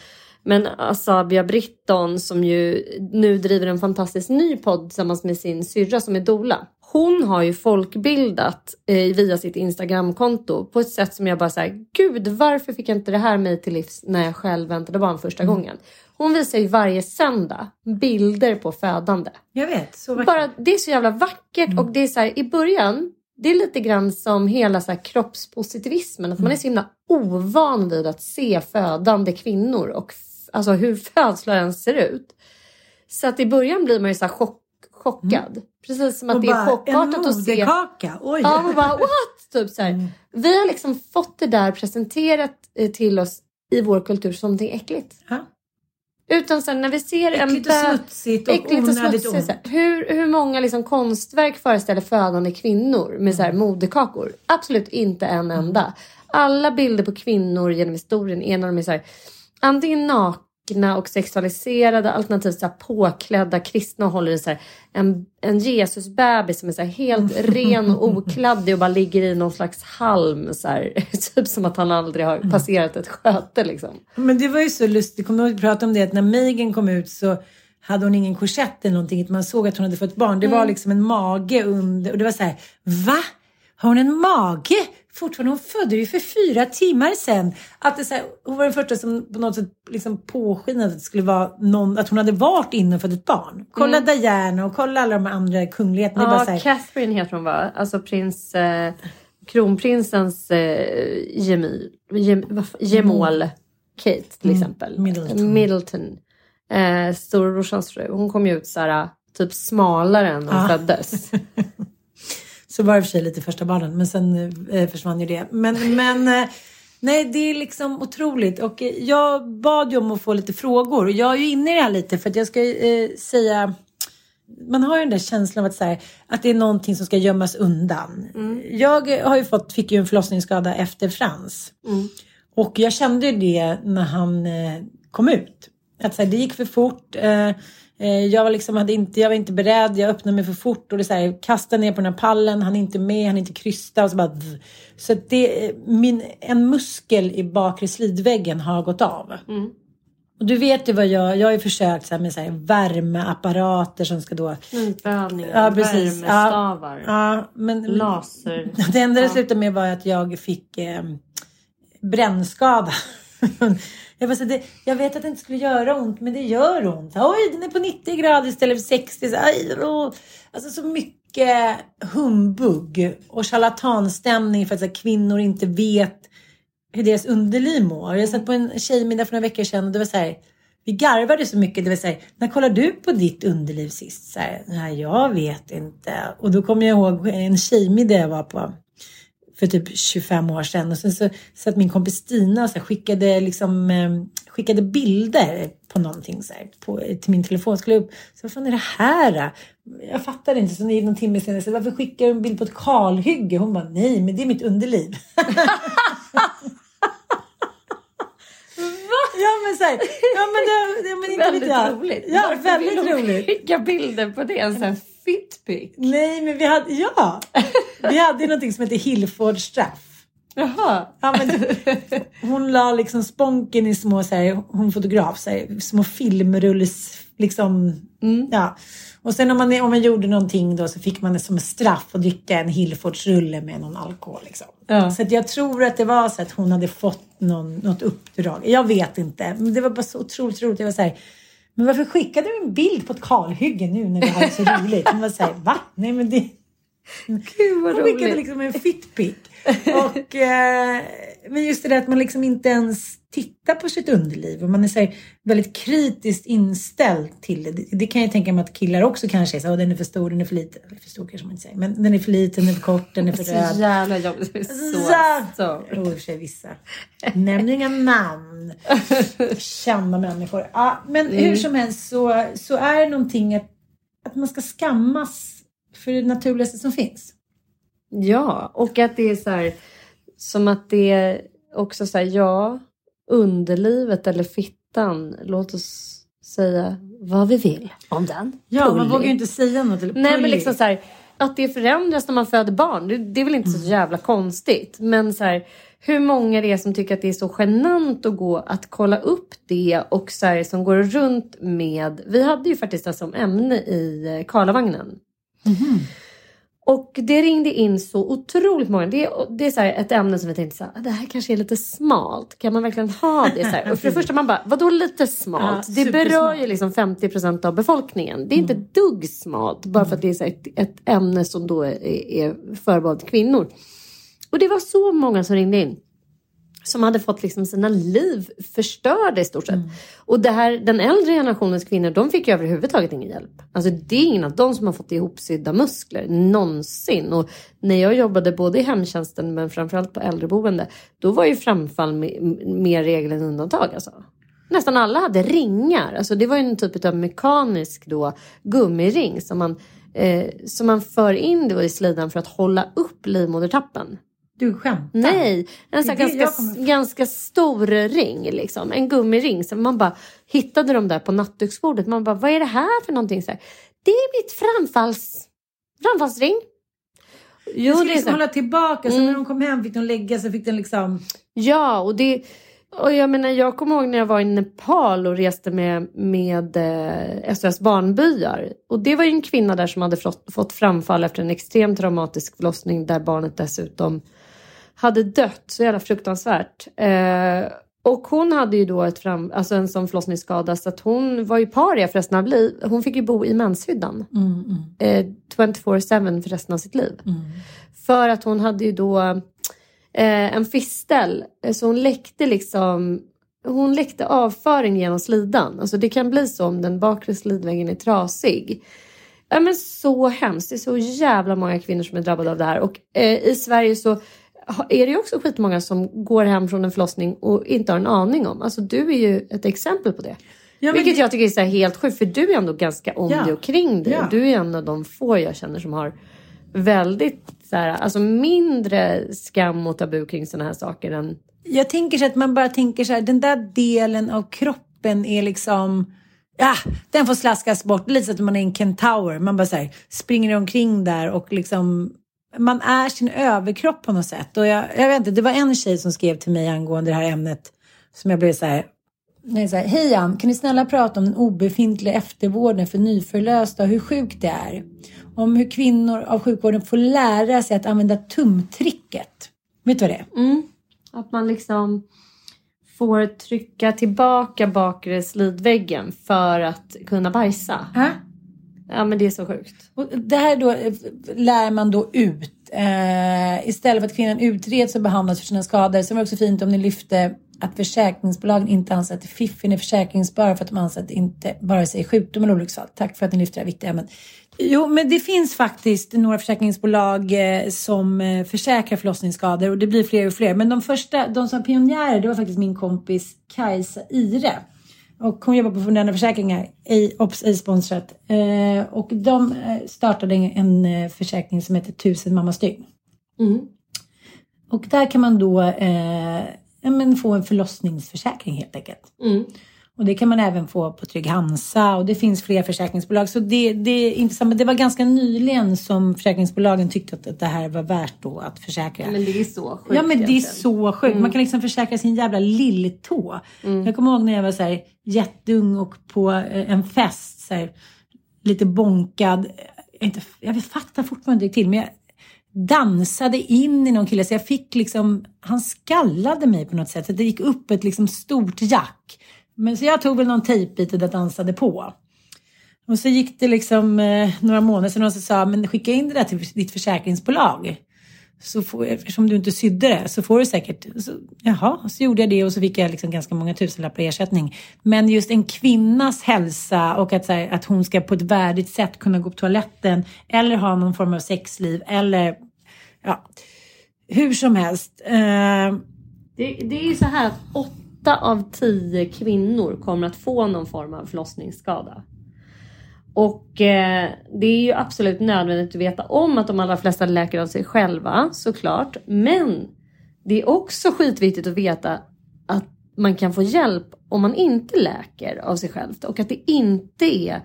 men Asabia Britton som ju nu driver en fantastisk ny podd tillsammans med sin syrra som är dola. Hon har ju folkbildat eh, via sitt Instagramkonto på ett sätt som jag bara säger, gud varför fick jag inte det här mig till livs när jag själv väntade barn första gången? Hon visar ju varje söndag bilder på födande. Jag vet, så vackert. Bara, det är så jävla vackert och det är så här, i början, det är lite grann som hela så kroppspositivismen. Att man är så himla ovan vid att se födande kvinnor och alltså hur [LAUGHS] födslar ens ser ut. Så att i början blir man ju så här chock, chockad. Precis som att Och det är chockartat en att se. moderkaka. Oj. Ja, man bara what? Typ så här. Vi har liksom fått det där presenterat eh, till oss i vår kultur som någonting äckligt. Ja. Utan sen när vi ser en Äckligt och smutsigt och äckligt och smutsigt, ont. här, hur, hur många liksom konstverk föreställer födande kvinnor med så här moderkakor? Absolut inte en enda. Alla bilder på kvinnor genom historien är när de är så här, antingen nakna och sexualiserade alternativt så här påklädda kristna och håller i så här, en, en Jesusbebis som är så här helt ren och [LAUGHS] okladdig och bara ligger i någon slags halm. Så här, [LAUGHS] typ som att han aldrig har passerat ett sköte liksom. Men det var ju så lustigt. Kommer du att vi pratade om det? Att när Megan kom ut så hade hon ingen korsett eller någonting. Man såg att hon hade fått barn. Det Mm. var liksom en mage under. Och det var så här, va? Har hon en mage? Fortfarande, hon födde ju för fyra timmar sedan. Att det så här, hon var den första som på något sätt liksom påskinade att det skulle vara någon, att hon hade varit inne och fått ett barn. Kolla Diana och kolla alla de andra kungligheterna. Bara så Mm. Ja, här, Catherine heter hon va? Alltså prins... Eh, kronprinsens eh, gemi, gem, gemål Kate till exempel. Mm. Middleton. Middleton. Eh, Storebrorsans fru. Hon kom ju ut såhär typ smalare än hon Ja. föddes. [LAUGHS] Så var det för sig lite första barnen, men sen eh, försvann ju det. Men, men eh, nej, det är liksom otroligt. Och eh, jag bad ju om att få lite frågor. Och jag är ju inne i det här lite för att jag ska eh, säga man har ju den där känslan av att, så här, att det är någonting som ska gömmas undan. Jag har ju fått, fick ju en förlossningsskada efter Frans. Och jag kände ju det när han eh, kom ut. Att så här, det gick för fort. Eh, jag, var liksom, hade inte, jag var inte beredd, jag öppnade mig för fort och det så här, kastade ner på den här pallen, han är inte med, han är inte krysta och så bara... Så det, eh, min, en muskel i bakre slidväggen har gått av. Och du vet ju vad jag, jag har ju försökt så här, med så här, värmeapparater som ska då... Knipövningar, Ja, precis. värmestavar, Ja, men, laser. [LAUGHS] det enda det Ja. slutade med var att jag fick eh, brännskada. [LAUGHS] jag, bara, så det, jag vet att det inte skulle göra ont, men det gör ont. Oj, den är på 90 grader istället för 60. Så, aj. Alltså så mycket humbug och charlatanstämning för att så här, kvinnor inte vet hur deras underliv mår. Jag satt på en tjejmiddag för några veckor sedan och det var så här, vi garvade så mycket. Det var så här, när kollade du på ditt underliv sist? Så här, Nej, jag vet inte. Och då kommer jag ihåg en tjejmiddag jag var på för typ 25 år sedan. Och sen så satt min kompis Stina och så skickade, liksom, eh, skickade bilder på någonting så här, på, till min telefon. Skulle jag upp. Så vad fan är det här? Jag fattade inte. Så någon timme senare, så varför skickar du en bild på ett kalhygge? Hon bara, nej, men det är mitt underliv. Ja men så här, ja men, det, ja, men inte vet Väldigt jag. roligt. Ja, Varför väldigt vill roligt. skicka bilder på det? En sån här fitpic. Nej men vi hade, ja. Vi hade ju någonting som heter Hillford straff. Jaha. Ja, men, hon la liksom sponken i små, så här, hon fotograf, så här, små filmrulles, liksom. Ja. Och sen om man, om man gjorde någonting då så fick man det som straff att dricka en Hillfordsrulle med någon alkohol. Liksom. Ja. Så jag tror att det var så att hon hade fått någon, något uppdrag. Jag vet inte, men det var bara så otroligt roligt. Jag var så här, men varför skickade du en bild på ett kalhygge nu när det så roligt? Hon var så här, va? Nej men det... Gud vad Hon skickade roligt. liksom en fitpic. Och, eh, men just det där att man liksom inte ens tittar på sitt underliv och man är så här, väldigt kritiskt inställd till det. det. Det kan jag tänka mig att killar också kanske är så, "Åh, den är för stor, den är för liten. Eller för stor kanske man inte säger, men den är för liten, den är för kort, den är för Så röd. jävla jobbigt. Det är Så, Så- så. Jo, i och för sig vissa. Nämn inga namn. Kända människor. Ja, men Mm. hur som helst så, så är det någonting att, att man ska skammas för det naturligaste som finns. Ja, och att det är så här, som att det är också så här, ja, underlivet eller fittan, låt oss säga vad vi vill om den. Ja, man Pullig. vågar ju inte säga något. Eller Nej, men liksom så här, att det förändras när man föder barn, det, det är väl inte så jävla konstigt. Men så här, hur många det är som tycker att det är så genant att gå att kolla upp det och så här, som går runt med, vi hade ju faktiskt det som ämne i eh, Karlavagnen. Och det ringde in så otroligt många. Det är, det är så ett ämne som vi tänkte så här, det här kanske är lite smalt. Kan man verkligen ha det så här? Och för det första man bara, vadå lite smalt? Ja, det berör ju liksom 50% av befolkningen. Det är inte ett dugg smalt bara för att det är ett, ett ämne som då är, är förbehållet kvinnor. Och det var så många som ringde in. Som hade fått liksom sina liv förstörda i stort Mm. sett. Och det här, den äldre generationens kvinnor, de fick ju överhuvudtaget ingen hjälp. Alltså det är ingen av dem som har fått ihopsydda muskler någonsin. Och när jag jobbade både i hemtjänsten men framförallt på äldreboende, då var ju framfall me- mer regel än undantag. Alltså. Nästan alla hade ringar. Alltså det var ju en typ av mekanisk då, gummiring som man, eh, som man för in då i slidan för att hålla upp livmodertappen. Du skämtar? Nej, en sån ganska, ganska stor ring. Liksom. En gummiring. Så man bara hittade dem där på nattduksbordet. Man bara, vad är det här för någonting? Så här, det är mitt framfalls, framfallsring. Jo, skulle är liksom så. hålla tillbaka. Så Mm. när de kom hem fick de lägga sig, fick den liksom... Ja, och det... Och jag menar, jag kommer ihåg när jag var i Nepal och reste med, med eh, SOS Barnbyar. Och det var ju en kvinna där som hade fått, fått framfall efter en extremt traumatisk förlossning där barnet dessutom hade dött. Så jävla fruktansvärt. Eh, och hon hade ju då ett fram, alltså en sån förlossningsskada så att hon var ju paria för resten av livet. Hon fick ju bo i menshyddan. Eh, 24-7 för resten av sitt liv. För att hon hade ju då eh, en fistel. Eh, Så hon läckte liksom hon läckte avföring genom slidan. Alltså det kan bli så om den bakre slidväggen är trasig. Ja, men så hemskt. Det är så jävla många kvinnor som är drabbade av det här. Och eh, i Sverige så är det också skitmånga som går hem från en förlossning och inte har en aning om. Alltså du är ju ett exempel på det. Ja, Vilket jag tycker är så helt sjukt för du är ändå ganska om Ja. dig och kring dig. Ja. Du är en av de få jag känner som har väldigt så här, alltså mindre skam och tabu kring sådana här saker än Jag tänker så att man bara tänker så här, den där delen av kroppen är liksom... Ja, den får slaskas bort. Lite så att man är en kentaur. Man bara så här, springer omkring där och liksom... Man är sin överkropp på något sätt. Och jag, jag vet inte, det var en tjej som skrev till mig angående det här ämnet. Som jag blev så här... Nej, så här Hej Ann, kan ni snälla prata om den obefintliga eftervården för nyförlösta och hur sjukt det är? Om hur kvinnor av sjukvården får lära sig att använda tumtricket. Vet du vad det är? Mm. Att man liksom får trycka tillbaka bakre slidväggen för att kunna bajsa. Äh? Ja men det är så sjukt. Och det här då eh, lär man då ut. Eh, istället för att kvinnan utreds och behandlas för sina skador. Sen var det också fint om ni lyfte att försäkringsbolagen inte anser att fiffin är försäkringsbara för att de anser att det inte vare sig sjukdom eller olycksfall. Tack för att ni lyfter det här viktiga ämnet. Jo, men det finns faktiskt några försäkringsbolag eh, som eh, försäkrar förlossningsskador och det blir fler och fler. Men de första, de som var pionjärer, det var faktiskt min kompis Kajsa Ire. Och hon jobbar på Fundenda Försäkringar, ej, obs, ej sponsrat. Eh, och de eh, startade en, en eh, försäkring som heter Tusen mammas dygn. Mm. Och där kan man då eh, men få en förlossningsförsäkring helt enkelt. Mm. Och det kan man även få på Trygg Hansa och det finns fler försäkringsbolag. Så det, det är intressant. Men det var ganska nyligen som försäkringsbolagen tyckte att det här var värt då att försäkra. Men det är så sjukt Ja men det är så sjukt. Man kan liksom försäkra sin jävla lilltå. Jag kommer ihåg när jag var så här jätteung och på eh, en fest så här, lite bonkad. Jag, inte, jag fattar fortfarande inte till men jag dansade in i någon kille så jag fick liksom, han skallade mig på något sätt. Så det gick upp ett liksom stort jack. Men så jag tog väl någon tejpbit och dansade på. Och så gick det liksom eh, några månader sedan och så sa men skicka in det där till ditt försäkringsbolag. Så får, eftersom du inte sydde det så får du säkert, så, jaha, så gjorde jag det och så fick jag liksom ganska många tusenlappar i ersättning. Men just en kvinnas hälsa och att, så här, att hon ska på ett värdigt sätt kunna gå på toaletten eller ha någon form av sexliv eller ja, hur som helst. Eh, Det, det är ju så här att åtta av tio kvinnor kommer att få någon form av förlossningsskada. Och eh, det är ju absolut nödvändigt att veta om att de allra flesta läker av sig själva såklart. Men det är också skitviktigt att veta att man kan få hjälp om man inte läker av sig själv. Och att det inte är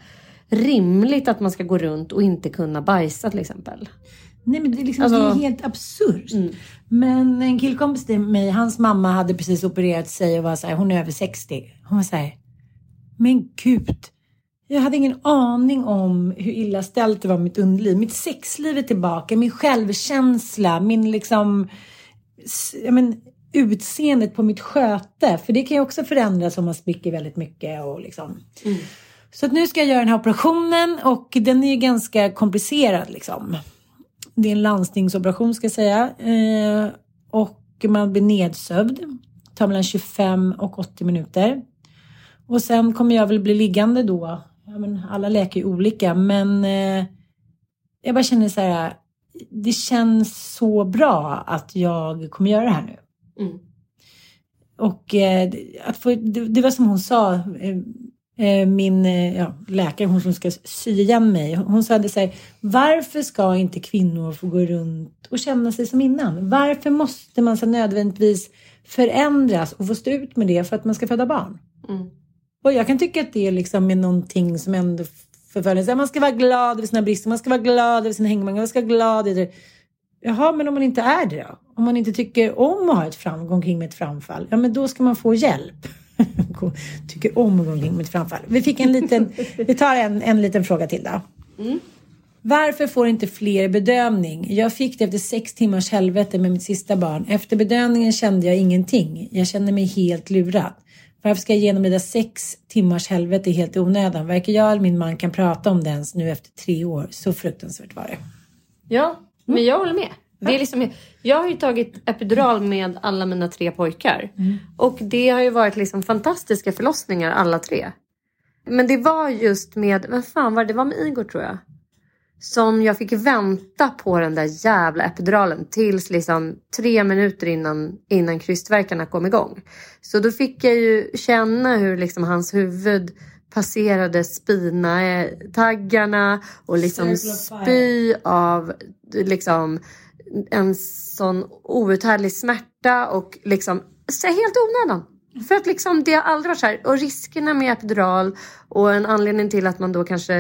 rimligt att man ska gå runt och inte kunna bajsa till exempel. Nej men det är, liksom, Alltså- det är helt absurt. Mm. Men en killkompis till mig, hans mamma hade precis opererat sig och var så här, hon är över 60. Hon var så här, men gud. Jag hade ingen aning om hur illa ställt det var med mitt underliv. Mitt sexliv är tillbaka, min självkänsla, min liksom, s- ja men utseendet på mitt sköte. För det kan ju också förändras om man spricker väldigt mycket och liksom. Så att nu ska jag göra den här operationen och den är ju ganska komplicerad liksom. Det är en landstingsoperation ska jag säga. Eh, och man blir nedsövd. Det tar mellan 25 och 80 minuter. Och sen kommer jag väl bli liggande då. Ja, men alla läker ju olika men eh, jag bara känner så här. Det känns så bra att jag kommer göra det här nu. Mm. Och eh, att få, det, det var som hon sa, eh, min eh, ja, läkare, hon som ska sy igen mig, hon sa det så här, varför ska inte kvinnor få gå runt och känna sig som innan? Varför måste man så nödvändigtvis förändras och få stå ut med det för att man ska föda barn? Mm. Och jag kan tycka att det liksom är någonting som ändå förföljer. Man ska vara glad över sina brister, man ska vara glad över sina hängmånga, man ska vara glad över det. Jaha, men om man inte är det då? Om man inte tycker om att ha ett framgång kring med ett framfall, ja men då ska man få hjälp. [LAUGHS] tycker om att gå omkring med ett framfall. Vi fick en liten, vi tar en, en liten fråga till då. Varför får inte fler bedövning? Jag fick det efter sex timmars helvete med mitt sista barn. Efter bedövningen kände jag ingenting. Jag kände mig helt lurad. Varför ska jag genomlida sex timmars helvete helt i onödan? Varken jag eller min man kan prata om det ens nu efter tre år. Så fruktansvärt var det. Ja, men jag håller med. Det är liksom, jag har ju tagit epidural med alla mina tre pojkar. Och det har ju varit liksom fantastiska förlossningar alla tre. Men det var just med, vad fan var det? Det var med Igor tror jag. Som jag fick vänta på den där jävla epiduralen tills liksom tre minuter innan, innan krystvärkarna kom igång. Så då fick jag ju känna hur liksom hans huvud passerade spina-taggarna och liksom spy av liksom en sån outhärdlig smärta och liksom så helt onödan. För att liksom det har aldrig varit så här. Och riskerna med epidural och en anledning till att man då kanske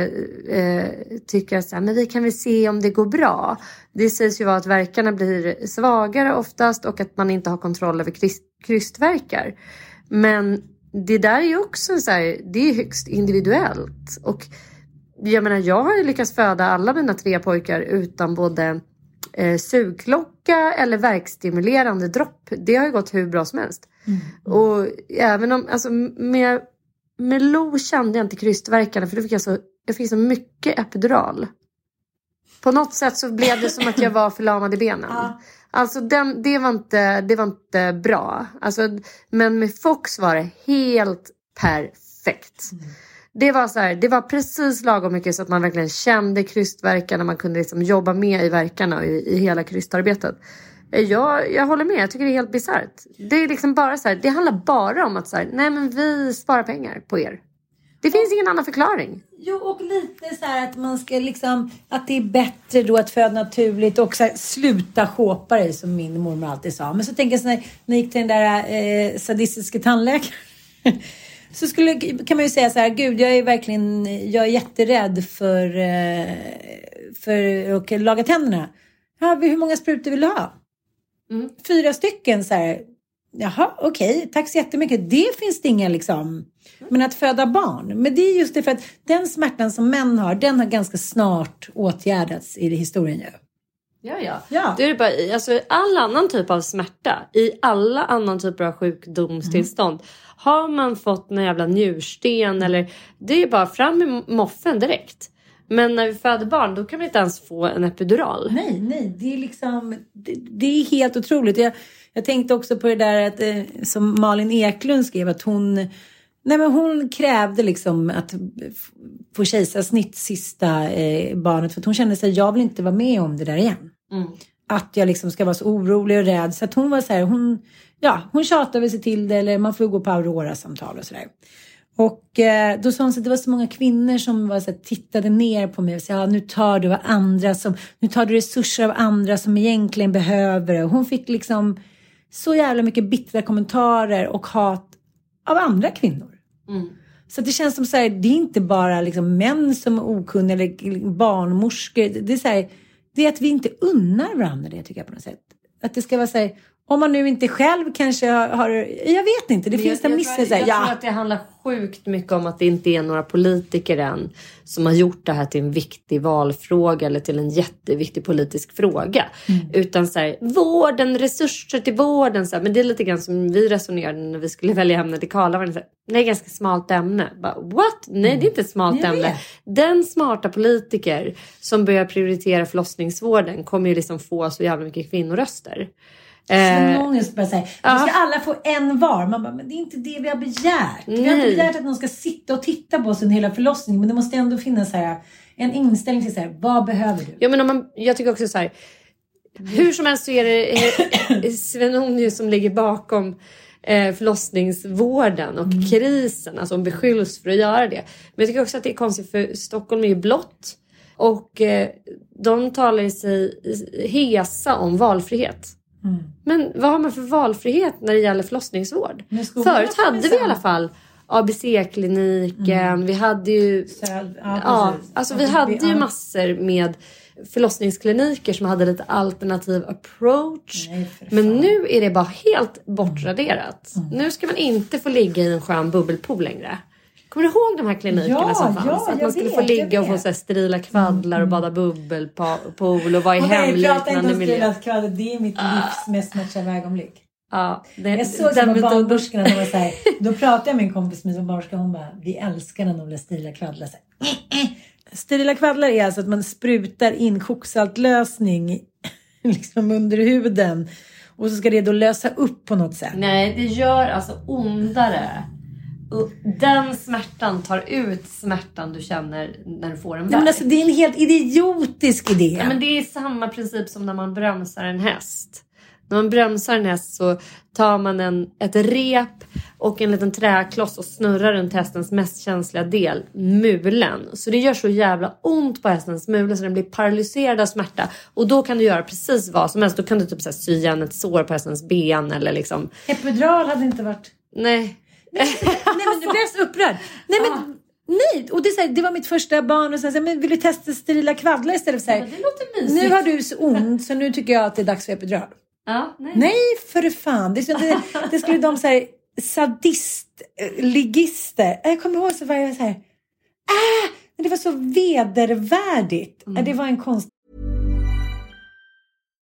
eh, tycker så här, men vi kan väl se om det går bra. Det sägs ju vara att verkarna blir svagare oftast och att man inte har kontroll över kryst, krystvärkar. Men det där är ju också så här, det är högst individuellt. Och jag menar, jag har ju lyckats föda alla mina tre pojkar utan både eh, sugklocka eller verkstimulerande dropp. Det har ju gått hur bra som helst. Och även om, alltså med, med Lo kände jag inte krystvärkarna för då fick jag så, jag fick så mycket epidural. På något sätt så blev det som att jag var förlamad i benen. Alltså den, det, var inte, det var inte bra. Alltså, men med Fox var det helt perfekt. Det var, så här, det var precis lagom mycket så att man verkligen kände krystvärkarna. Man kunde liksom jobba med i verkarna och i, i hela krystarbetet. Eh, jag, jag håller med, jag tycker det är helt bisarrt. Det är liksom bara så här, det handlar bara om att så här, nej men vi sparar pengar på er. Det finns ingen annan förklaring. Jo, och lite så här att man ska liksom, att det är bättre då att föda naturligt och så här, sluta shoppa dig som min mormor alltid sa. Men så tänker jag så när, när jag gick till den där eh, sadistiska tandläkaren. Så skulle, kan man ju säga så här, gud jag är verkligen, jag är jätterädd för, eh, för att laga tänderna. Ja, hur många sprutor vill du ha? Fyra stycken så här. Jaha, okej, tack så jättemycket. Det finns det inga liksom. Men att föda barn, men det är just det för att den smärtan som män har, den har ganska snart åtgärdats i historien ju. Ja, ja. Ja. Det är bara, i- alltså, all annan typ av smärta, i alla annan typer av sjukdomstillstånd. Har man fått en jävla njursten eller det är bara fram med moffen direkt. Men när vi föder barn då kan vi inte ens få en epidural. Nej, nej, det är liksom, det, det är helt otroligt. Jag, jag tänkte också på det där att, eh, som Malin Eklund skrev att hon, nej men hon krävde liksom att få kejsarsnitt sista eh, barnet för att hon kände sig, jag vill inte vara med om det där igen. Att jag liksom ska vara så orolig och rädd. Så att hon var så här, hon, ja, hon tjatade sig till det eller man får gå på Aurora-samtal och sådär. Och eh, då sa hon så att det var så många kvinnor som var så här, tittade ner på mig och sa ja, nu tar du av andra som, nu tar du resurser av andra som egentligen behöver det. Och Hon fick liksom så jävla mycket bittra kommentarer och hat av andra kvinnor. Så att det känns som så här, det är inte bara liksom män som är okunniga eller barnmorskor. Det är så här, det är att vi inte unnar varandra det tycker jag på något sätt. Att det ska vara så här, om man nu inte själv kanske har, jag vet inte, det finns en jag, miss. här, jag ja. tror att det handlar sjukt mycket om att det inte är några politiker än som har gjort det här till en viktig valfråga eller till en jätteviktig politisk fråga. Mm. Utan så här, vården, resurser till vården. Så här, men det är lite grann som vi resonerade när vi skulle välja ämne till här, Det är ett ganska smalt ämne. Bara, What? Nej, det är inte ett smalt Jag ämne. vet. Den smarta politiker som börjar prioritera förlossningsvården kommer ju liksom få så jävla mycket kvinnoröster. Svenonius bara säger, ja. då ska alla få en var. Man bara, men det är inte det vi har begärt. Vi har inte Nej. begärt att någon ska sitta och titta på oss under hela förlossningen. Men det måste ändå finnas så här, en inställning till så här, vad behöver du? Ja, men om man, jag tycker också så här. Hur som helst så är det eh, [CLEARS THROAT] Svenonius som ligger bakom eh, förlossningsvården och krisen. Alltså hon beskylls för att göra det. Men jag tycker också att det är konstigt för Stockholm är ju blått. Och eh, de talar sig hesa om valfrihet. Men vad har man för valfrihet när det gäller förlossningsvård? Förut hade vi i alla fall ABC-kliniken, vi hade ju ja, Ja, alltså vi hade ju massor med förlossningskliniker som hade lite alternativ approach. Nej, Men. Mm. nu är det bara helt bortraderat. Nu ska man inte få ligga i en skön bubbelpool längre. Kommer du ihåg de här klinikerna Ja, som fanns? ja, att man skulle vet, få ligga och få så här sterila kvaddlar och bada bubbelpool och vara i Och nej, prata inte hemliknande om miljö. stilat kvaller. Det är mitt livs mest smärtsamma ögonblick. Ja, det, Jag såg den metod- barnmorskorna, de var så här, [LAUGHS] då pratade jag med en kompis som är barnmorska hon bara, vi älskar när de blir sterila kvaddlar. Så här. [LAUGHS] Sterila kvaddlar är alltså att man sprutar in koksaltlösning [LAUGHS] liksom under huden och så ska det då lösa upp på något sätt. Nej, det gör alltså ondare. Den smärtan tar ut smärtan du känner när du får en Nej, men värk. alltså, det är en helt idiotisk idé. Ja, men det är samma princip som när man bromsar en häst. När man bromsar en häst så tar man en, ett rep och en liten träkloss och snurrar runt hästens mest känsliga del, mulen. Så det gör så jävla ont på hästens mule så den blir paralyserad av smärta. Och då kan du göra precis vad som helst. Då kan du typ så här, sy igen ett sår på hästens ben eller liksom... Epidural hade inte varit... Nej. Nej men du [LAUGHS] blev jag så upprörd. Nej men nej. Och det, så här, det var mitt första barn och sen så här, men vill du testa sterila kvaddlar istället för så här, mysigt. Nu har du så ont så nu tycker jag att det är dags för epidural. Ja, nej. Nej för fan. Det, det, [LAUGHS] det skulle de så här sadist-ligister. Jag kommer ihåg så var jag så här. Ah, det var så vedervärdigt. Det var en konst.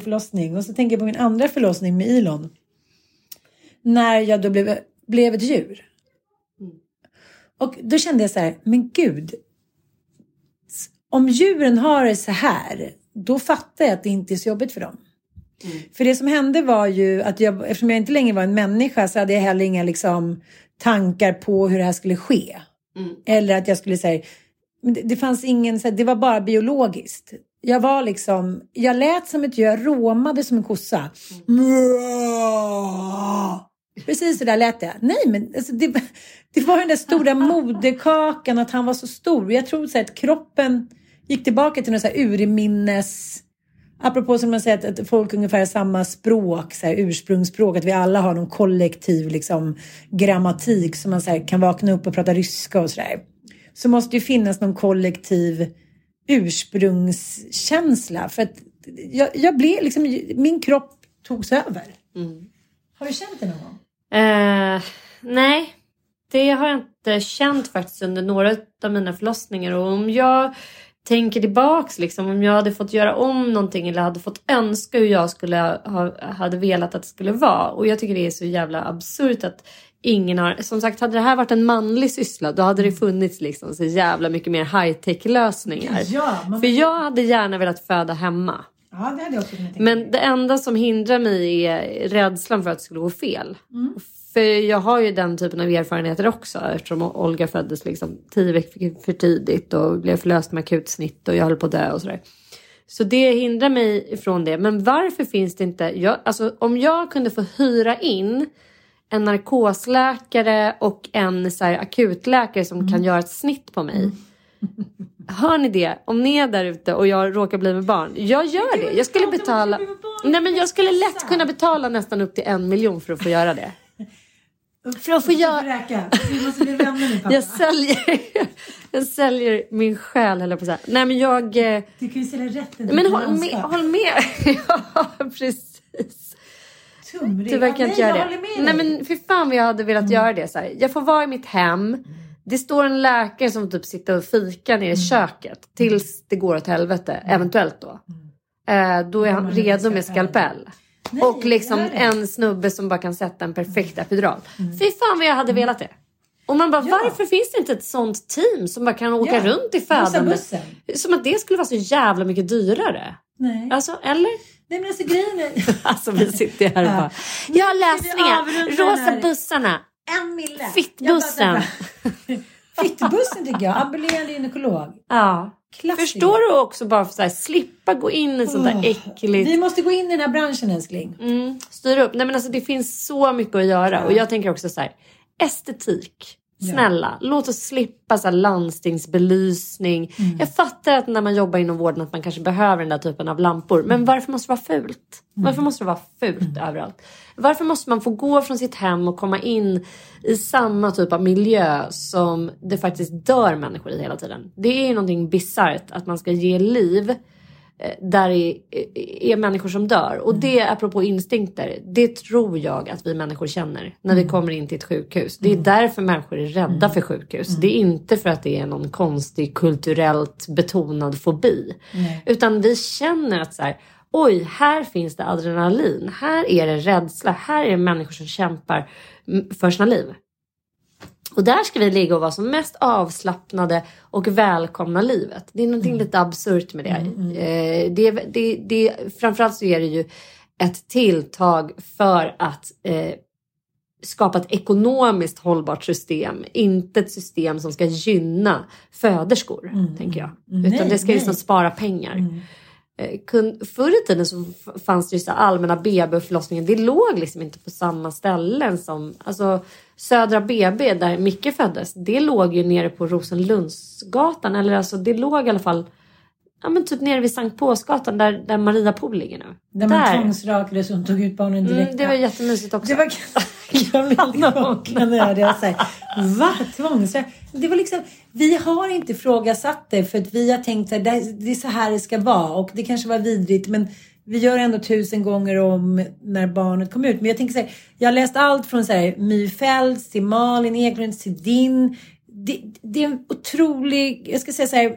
Förlossning. Och så tänker jag på min andra förlossning med Elon. När jag då blev, blev ett djur. Och då kände jag så här, men gud. Om djuren har det så här, då fattar jag att det inte är så jobbigt för dem. För det som hände var ju att jag, eftersom jag inte längre var en människa så hade jag heller inga liksom, tankar på hur det här skulle ske. Eller att jag skulle säga, det, det fanns ingen, så här, det var bara biologiskt. Jag var liksom, jag lät som ett djur, råmade som en kossa. Precis så där lät jag. Nej men alltså, det, det var den där stora moderkakan, att han var så stor. Jag tror så här, att kroppen gick tillbaka till något så här urminnes... Apropå som man säger att, att folk ungefär har samma språk, så här, ursprungsspråk, att vi alla har någon kollektiv liksom, grammatik som man så här, kan vakna upp och prata ryska och sådär. Så måste ju finnas någon kollektiv ursprungskänsla. För att jag, jag blev liksom, min kropp togs över. Har du känt det någon gång? Eh, nej, det har jag inte känt faktiskt under några av mina förlossningar. Och om jag tänker tillbaks, liksom, om jag hade fått göra om någonting eller hade fått önska hur jag skulle ha, hade velat att det skulle vara. Och jag tycker det är så jävla absurt att ingen har... Som sagt, hade det här varit en manlig syssla då hade det funnits liksom så jävla mycket mer high-tech lösningar. Ja, man- För jag hade gärna velat föda hemma. Ja, det hade jag också kunnat tänka Men det enda som hindrar mig är rädslan för att det skulle gå fel. Mm. För jag har ju den typen av erfarenheter också eftersom Olga föddes liksom tio veckor för tidigt och blev förlöst med akutsnitt och jag höll på att dö och sådär. Så det hindrar mig ifrån det. Men varför finns det inte... Jag, alltså, om jag kunde få hyra in en narkosläkare och en så här, akutläkare som kan göra ett snitt på mig. Hör ni det? Om ni är där ute och jag råkar bli med barn. Jag gör det. Jag skulle betala... Nej men jag skulle lätt kunna betala nästan upp till en miljon för att få göra det. För att få göra... Vi måste bli vänner nu pappa. Jag säljer, [LAUGHS] jag säljer min själ höll jag på att säga. Nej men jag... eh, Du kan ju sälja rätten till Men håll med. Håll [LAUGHS] med. ja precis. Tumring. Tyvärr kan jag inte nej, göra det. Nej men för fan vad jag hade velat göra det. Så här. Jag får vara i mitt hem. Det står en läkare som typ sitter och fikar nere i köket. Tills det går åt helvete. Eventuellt då. Eh, då är han redo med skalpell. och liksom en snubbe som bara kan sätta en perfekt epidural. Fy fan vad jag hade velat det. Och man bara, varför finns det inte ett sånt team som bara kan åka Ja. runt i Bussa födande? bussen. Som att det skulle vara så jävla mycket dyrare. Nej. Alltså, eller? Nej men alltså grejen är... [LAUGHS] Alltså vi sitter här och Ja. bara, jag har lösningar. Rosa bussarna. En mille. Fittbussen. [LAUGHS] Fittbussen tycker jag. Ambulerande gynekolog. Ja. Klassiker. Förstår du också bara för att slippa gå in i sånt där Åh. äckligt. Vi måste gå in i den här branschen älskling. Mm, styra upp. Nej men alltså det finns så mycket att göra. Och jag tänker också så här. Estetik. Snälla, låt oss slippa så landstingsbelysning. Mm. Jag fattar att när man jobbar inom vården att man kanske behöver den där typen av lampor. Mm. Men varför måste det vara fult? Varför måste det vara fult överallt? Varför måste man få gå från sitt hem och komma in i samma typ av miljö som det faktiskt dör människor i hela tiden? Det är ju någonting bisarrt att man ska ge liv där är, är människor som dör. Och det apropå instinkter, det tror jag att vi människor känner när vi kommer in till ett sjukhus. Det är därför människor är rädda för sjukhus. Det är inte för att det är någon konstig kulturellt betonad fobi. Utan vi känner att så här, oj, här finns det adrenalin. Här är det rädsla. Här är det människor som kämpar mm, för sina liv. Och där ska vi ligga och vara som mest avslappnade och välkomna livet. Det är någonting lite absurt med det. Eh, det, det, det. Framförallt så är det ju ett tilltag för att eh, skapa ett ekonomiskt hållbart system. Inte ett system som ska gynna föderskor, tänker jag. Utan Nej, det ska nej. liksom spara pengar. Eh, förr i tiden så fanns det ju så allmänna BB och förlossningen. Det låg liksom inte på samma ställen som alltså Södra BB där Micke föddes. Det låg ju nere på Rosenlundsgatan eller alltså det låg i alla fall ja men typ nere vid Sankt Paulsgatan där, där Maria Pool ligger nu. Där man tvångsrakades och tog ut barnen direkt. Mm, det var jättemysigt också. Det var [LAUGHS] jag säga, Va? Tvångsrak? Det var liksom, vi har inte ifrågasatt det för att vi har tänkt att det är så här det ska vara. Och det kanske var vidrigt men vi gör ändå tusen gånger om när barnet kom ut. Men jag tänker så här, jag har läst allt från så här, My Fälts till Malin Eklund till din. Det, det är en otrolig, jag ska säga så här,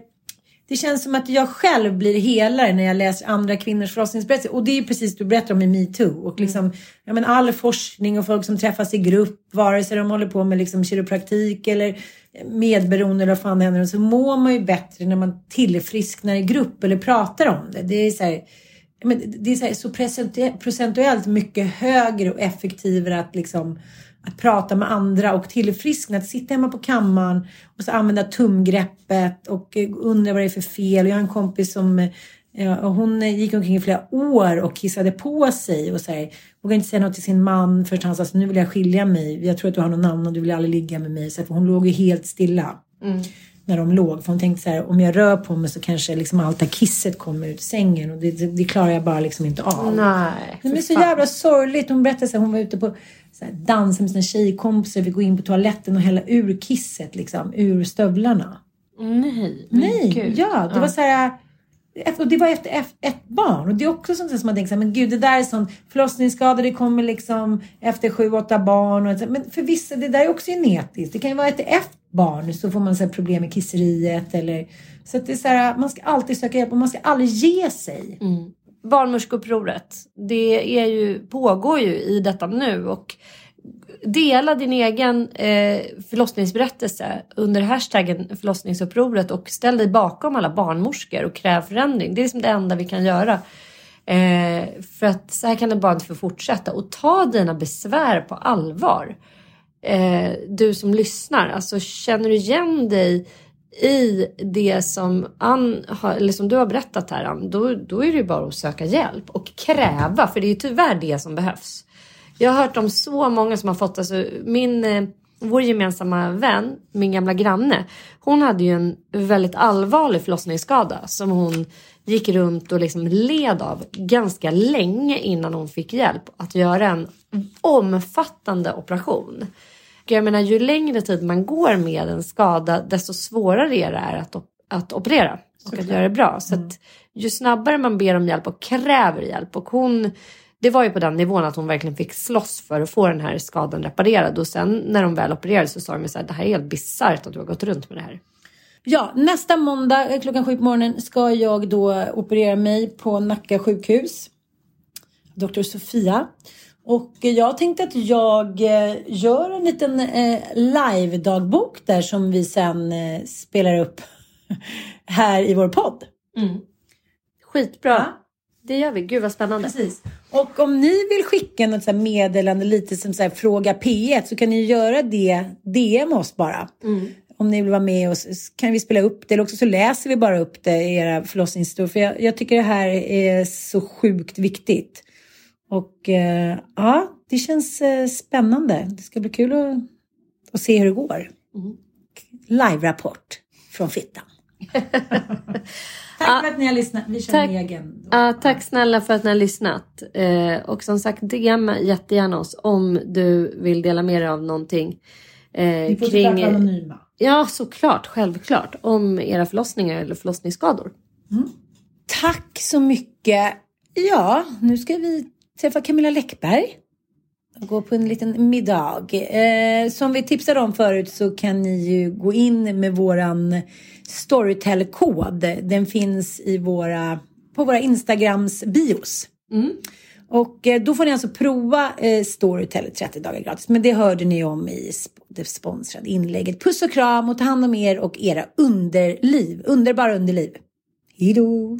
det känns som att jag själv blir helare när jag läser andra kvinnors förlossningsberättelser. Och det är ju precis det du berättar om i metoo. Och liksom, ja, men all forskning och folk som träffas i grupp, vare sig de håller på med liksom kiropraktik eller medberoende eller vad fan det händer, så mår man ju bättre när man tillfrisknar i grupp eller pratar om det. Det är så här, men det är så, här, så procentuellt mycket högre och effektivare att liksom att prata med andra och tillfriskna. Att sitta hemma på kammaren och så använda tumgreppet och eh, undra vad det är för fel. Jag har en kompis som eh, ja, hon gick omkring i flera år och kissade på sig och så här, vågade inte säga något till sin man förrän han sa så nu vill jag skilja mig. Jag tror att du har någon annan och du vill aldrig ligga med mig. Så här, för hon låg ju helt stilla. Mm när de låg. För hon tänkte så här, om jag rör på mig så kanske liksom allt det här kisset kommer ut sängen och det, det, det klarar jag bara liksom inte av. Nej. Men det är så fan. jävla sorgligt. Hon berättade så här, hon var ute på så här, dans med sina tjejkompisar. Vi går in på toaletten och hälla ur kisset liksom, ur stövlarna. Nej, men Nej, gud. ja, det var så här. Och det var efter ett, ett barn. Och det är också sånt som man tänker så här, men gud det där är sån förlossningsskada, det kommer liksom efter sju, åtta barn. Och, men för vissa, det där är också genetiskt. Det kan ju vara efter ett barn så får man så här, problem med kisseriet eller så att det är så här, man ska alltid söka hjälp och man ska aldrig ge sig. Mm. Barnmorskeupproret, det är ju, pågår ju i detta nu och dela din egen eh, förlossningsberättelse under hashtaggen förlossningsupproret och ställ dig bakom alla barnmorskor och kräv förändring. Det är liksom det enda vi kan göra. Eh, för att så här kan det bara inte få fortsätta. Och ta dina besvär på allvar. Eh, du som lyssnar, alltså känner du igen dig i det som, Ann har, eller som du har berättat här Ann, då, då är det ju bara att söka hjälp och kräva, för det är ju tyvärr det som behövs. Jag har hört om så många som har fått, alltså min, eh, vår gemensamma vän, min gamla granne, hon hade ju en väldigt allvarlig förlossningsskada som hon gick runt och liksom led av ganska länge innan hon fick hjälp att göra en omfattande operation. Jag menar, ju längre tid man går med en skada, desto svårare är det är att, op- att operera och att göra det bra. Så att ju snabbare man ber om hjälp och kräver hjälp och hon det var ju på den nivån att hon verkligen fick slåss för att få den här skadan reparerad och sen när de väl opererade så sa de så här, det här är helt bisarrt att du har gått runt med det här. Ja, nästa måndag eh, klockan sju på morgonen ska jag då operera mig på Nacka sjukhus. Dr. Sofia. Och jag tänkte att jag eh, gör en liten eh, live-dagbok där som vi sen spelar upp [LAUGHS] här i vår podd. Skitbra. Det gör vi. Gud vad spännande. Precis. Och om ni vill skicka något så meddelande lite som så fråga P1 så kan ni göra det DM oss bara. Om ni vill vara med och s- kan vi spela upp det eller också så läser vi bara upp det i era förlossningshistorier. För jag, jag tycker det här är så sjukt viktigt. Och eh, ja, det känns eh, spännande. Det ska bli kul att, att se hur det går. Live-rapport från Fittan. [LAUGHS] Tack för att ni har lyssnat. Vi kör Tack. en egen. Ja, tack snälla för att ni har lyssnat. Eh, och som sagt, DM jättegärna oss om du vill dela med dig av någonting. Eh, Ni får såklart vara anonyma. Ja, såklart. Självklart. Om era förlossningar eller förlossningsskador. Tack så mycket. Ja, nu ska vi träffa Camilla Läckberg. Och gå på en liten middag. Eh, som vi tipsade om förut så kan ni ju gå in med våran Storytel-kod. Den finns i våra, på våra Instagrams bios. Och eh, då får ni alltså prova eh, Storytel i 30 dagar gratis. Men det hörde ni om i det sponsrade inlägget. Puss och kram och ta hand om er och era underliv. Underbara underliv. Hejdå!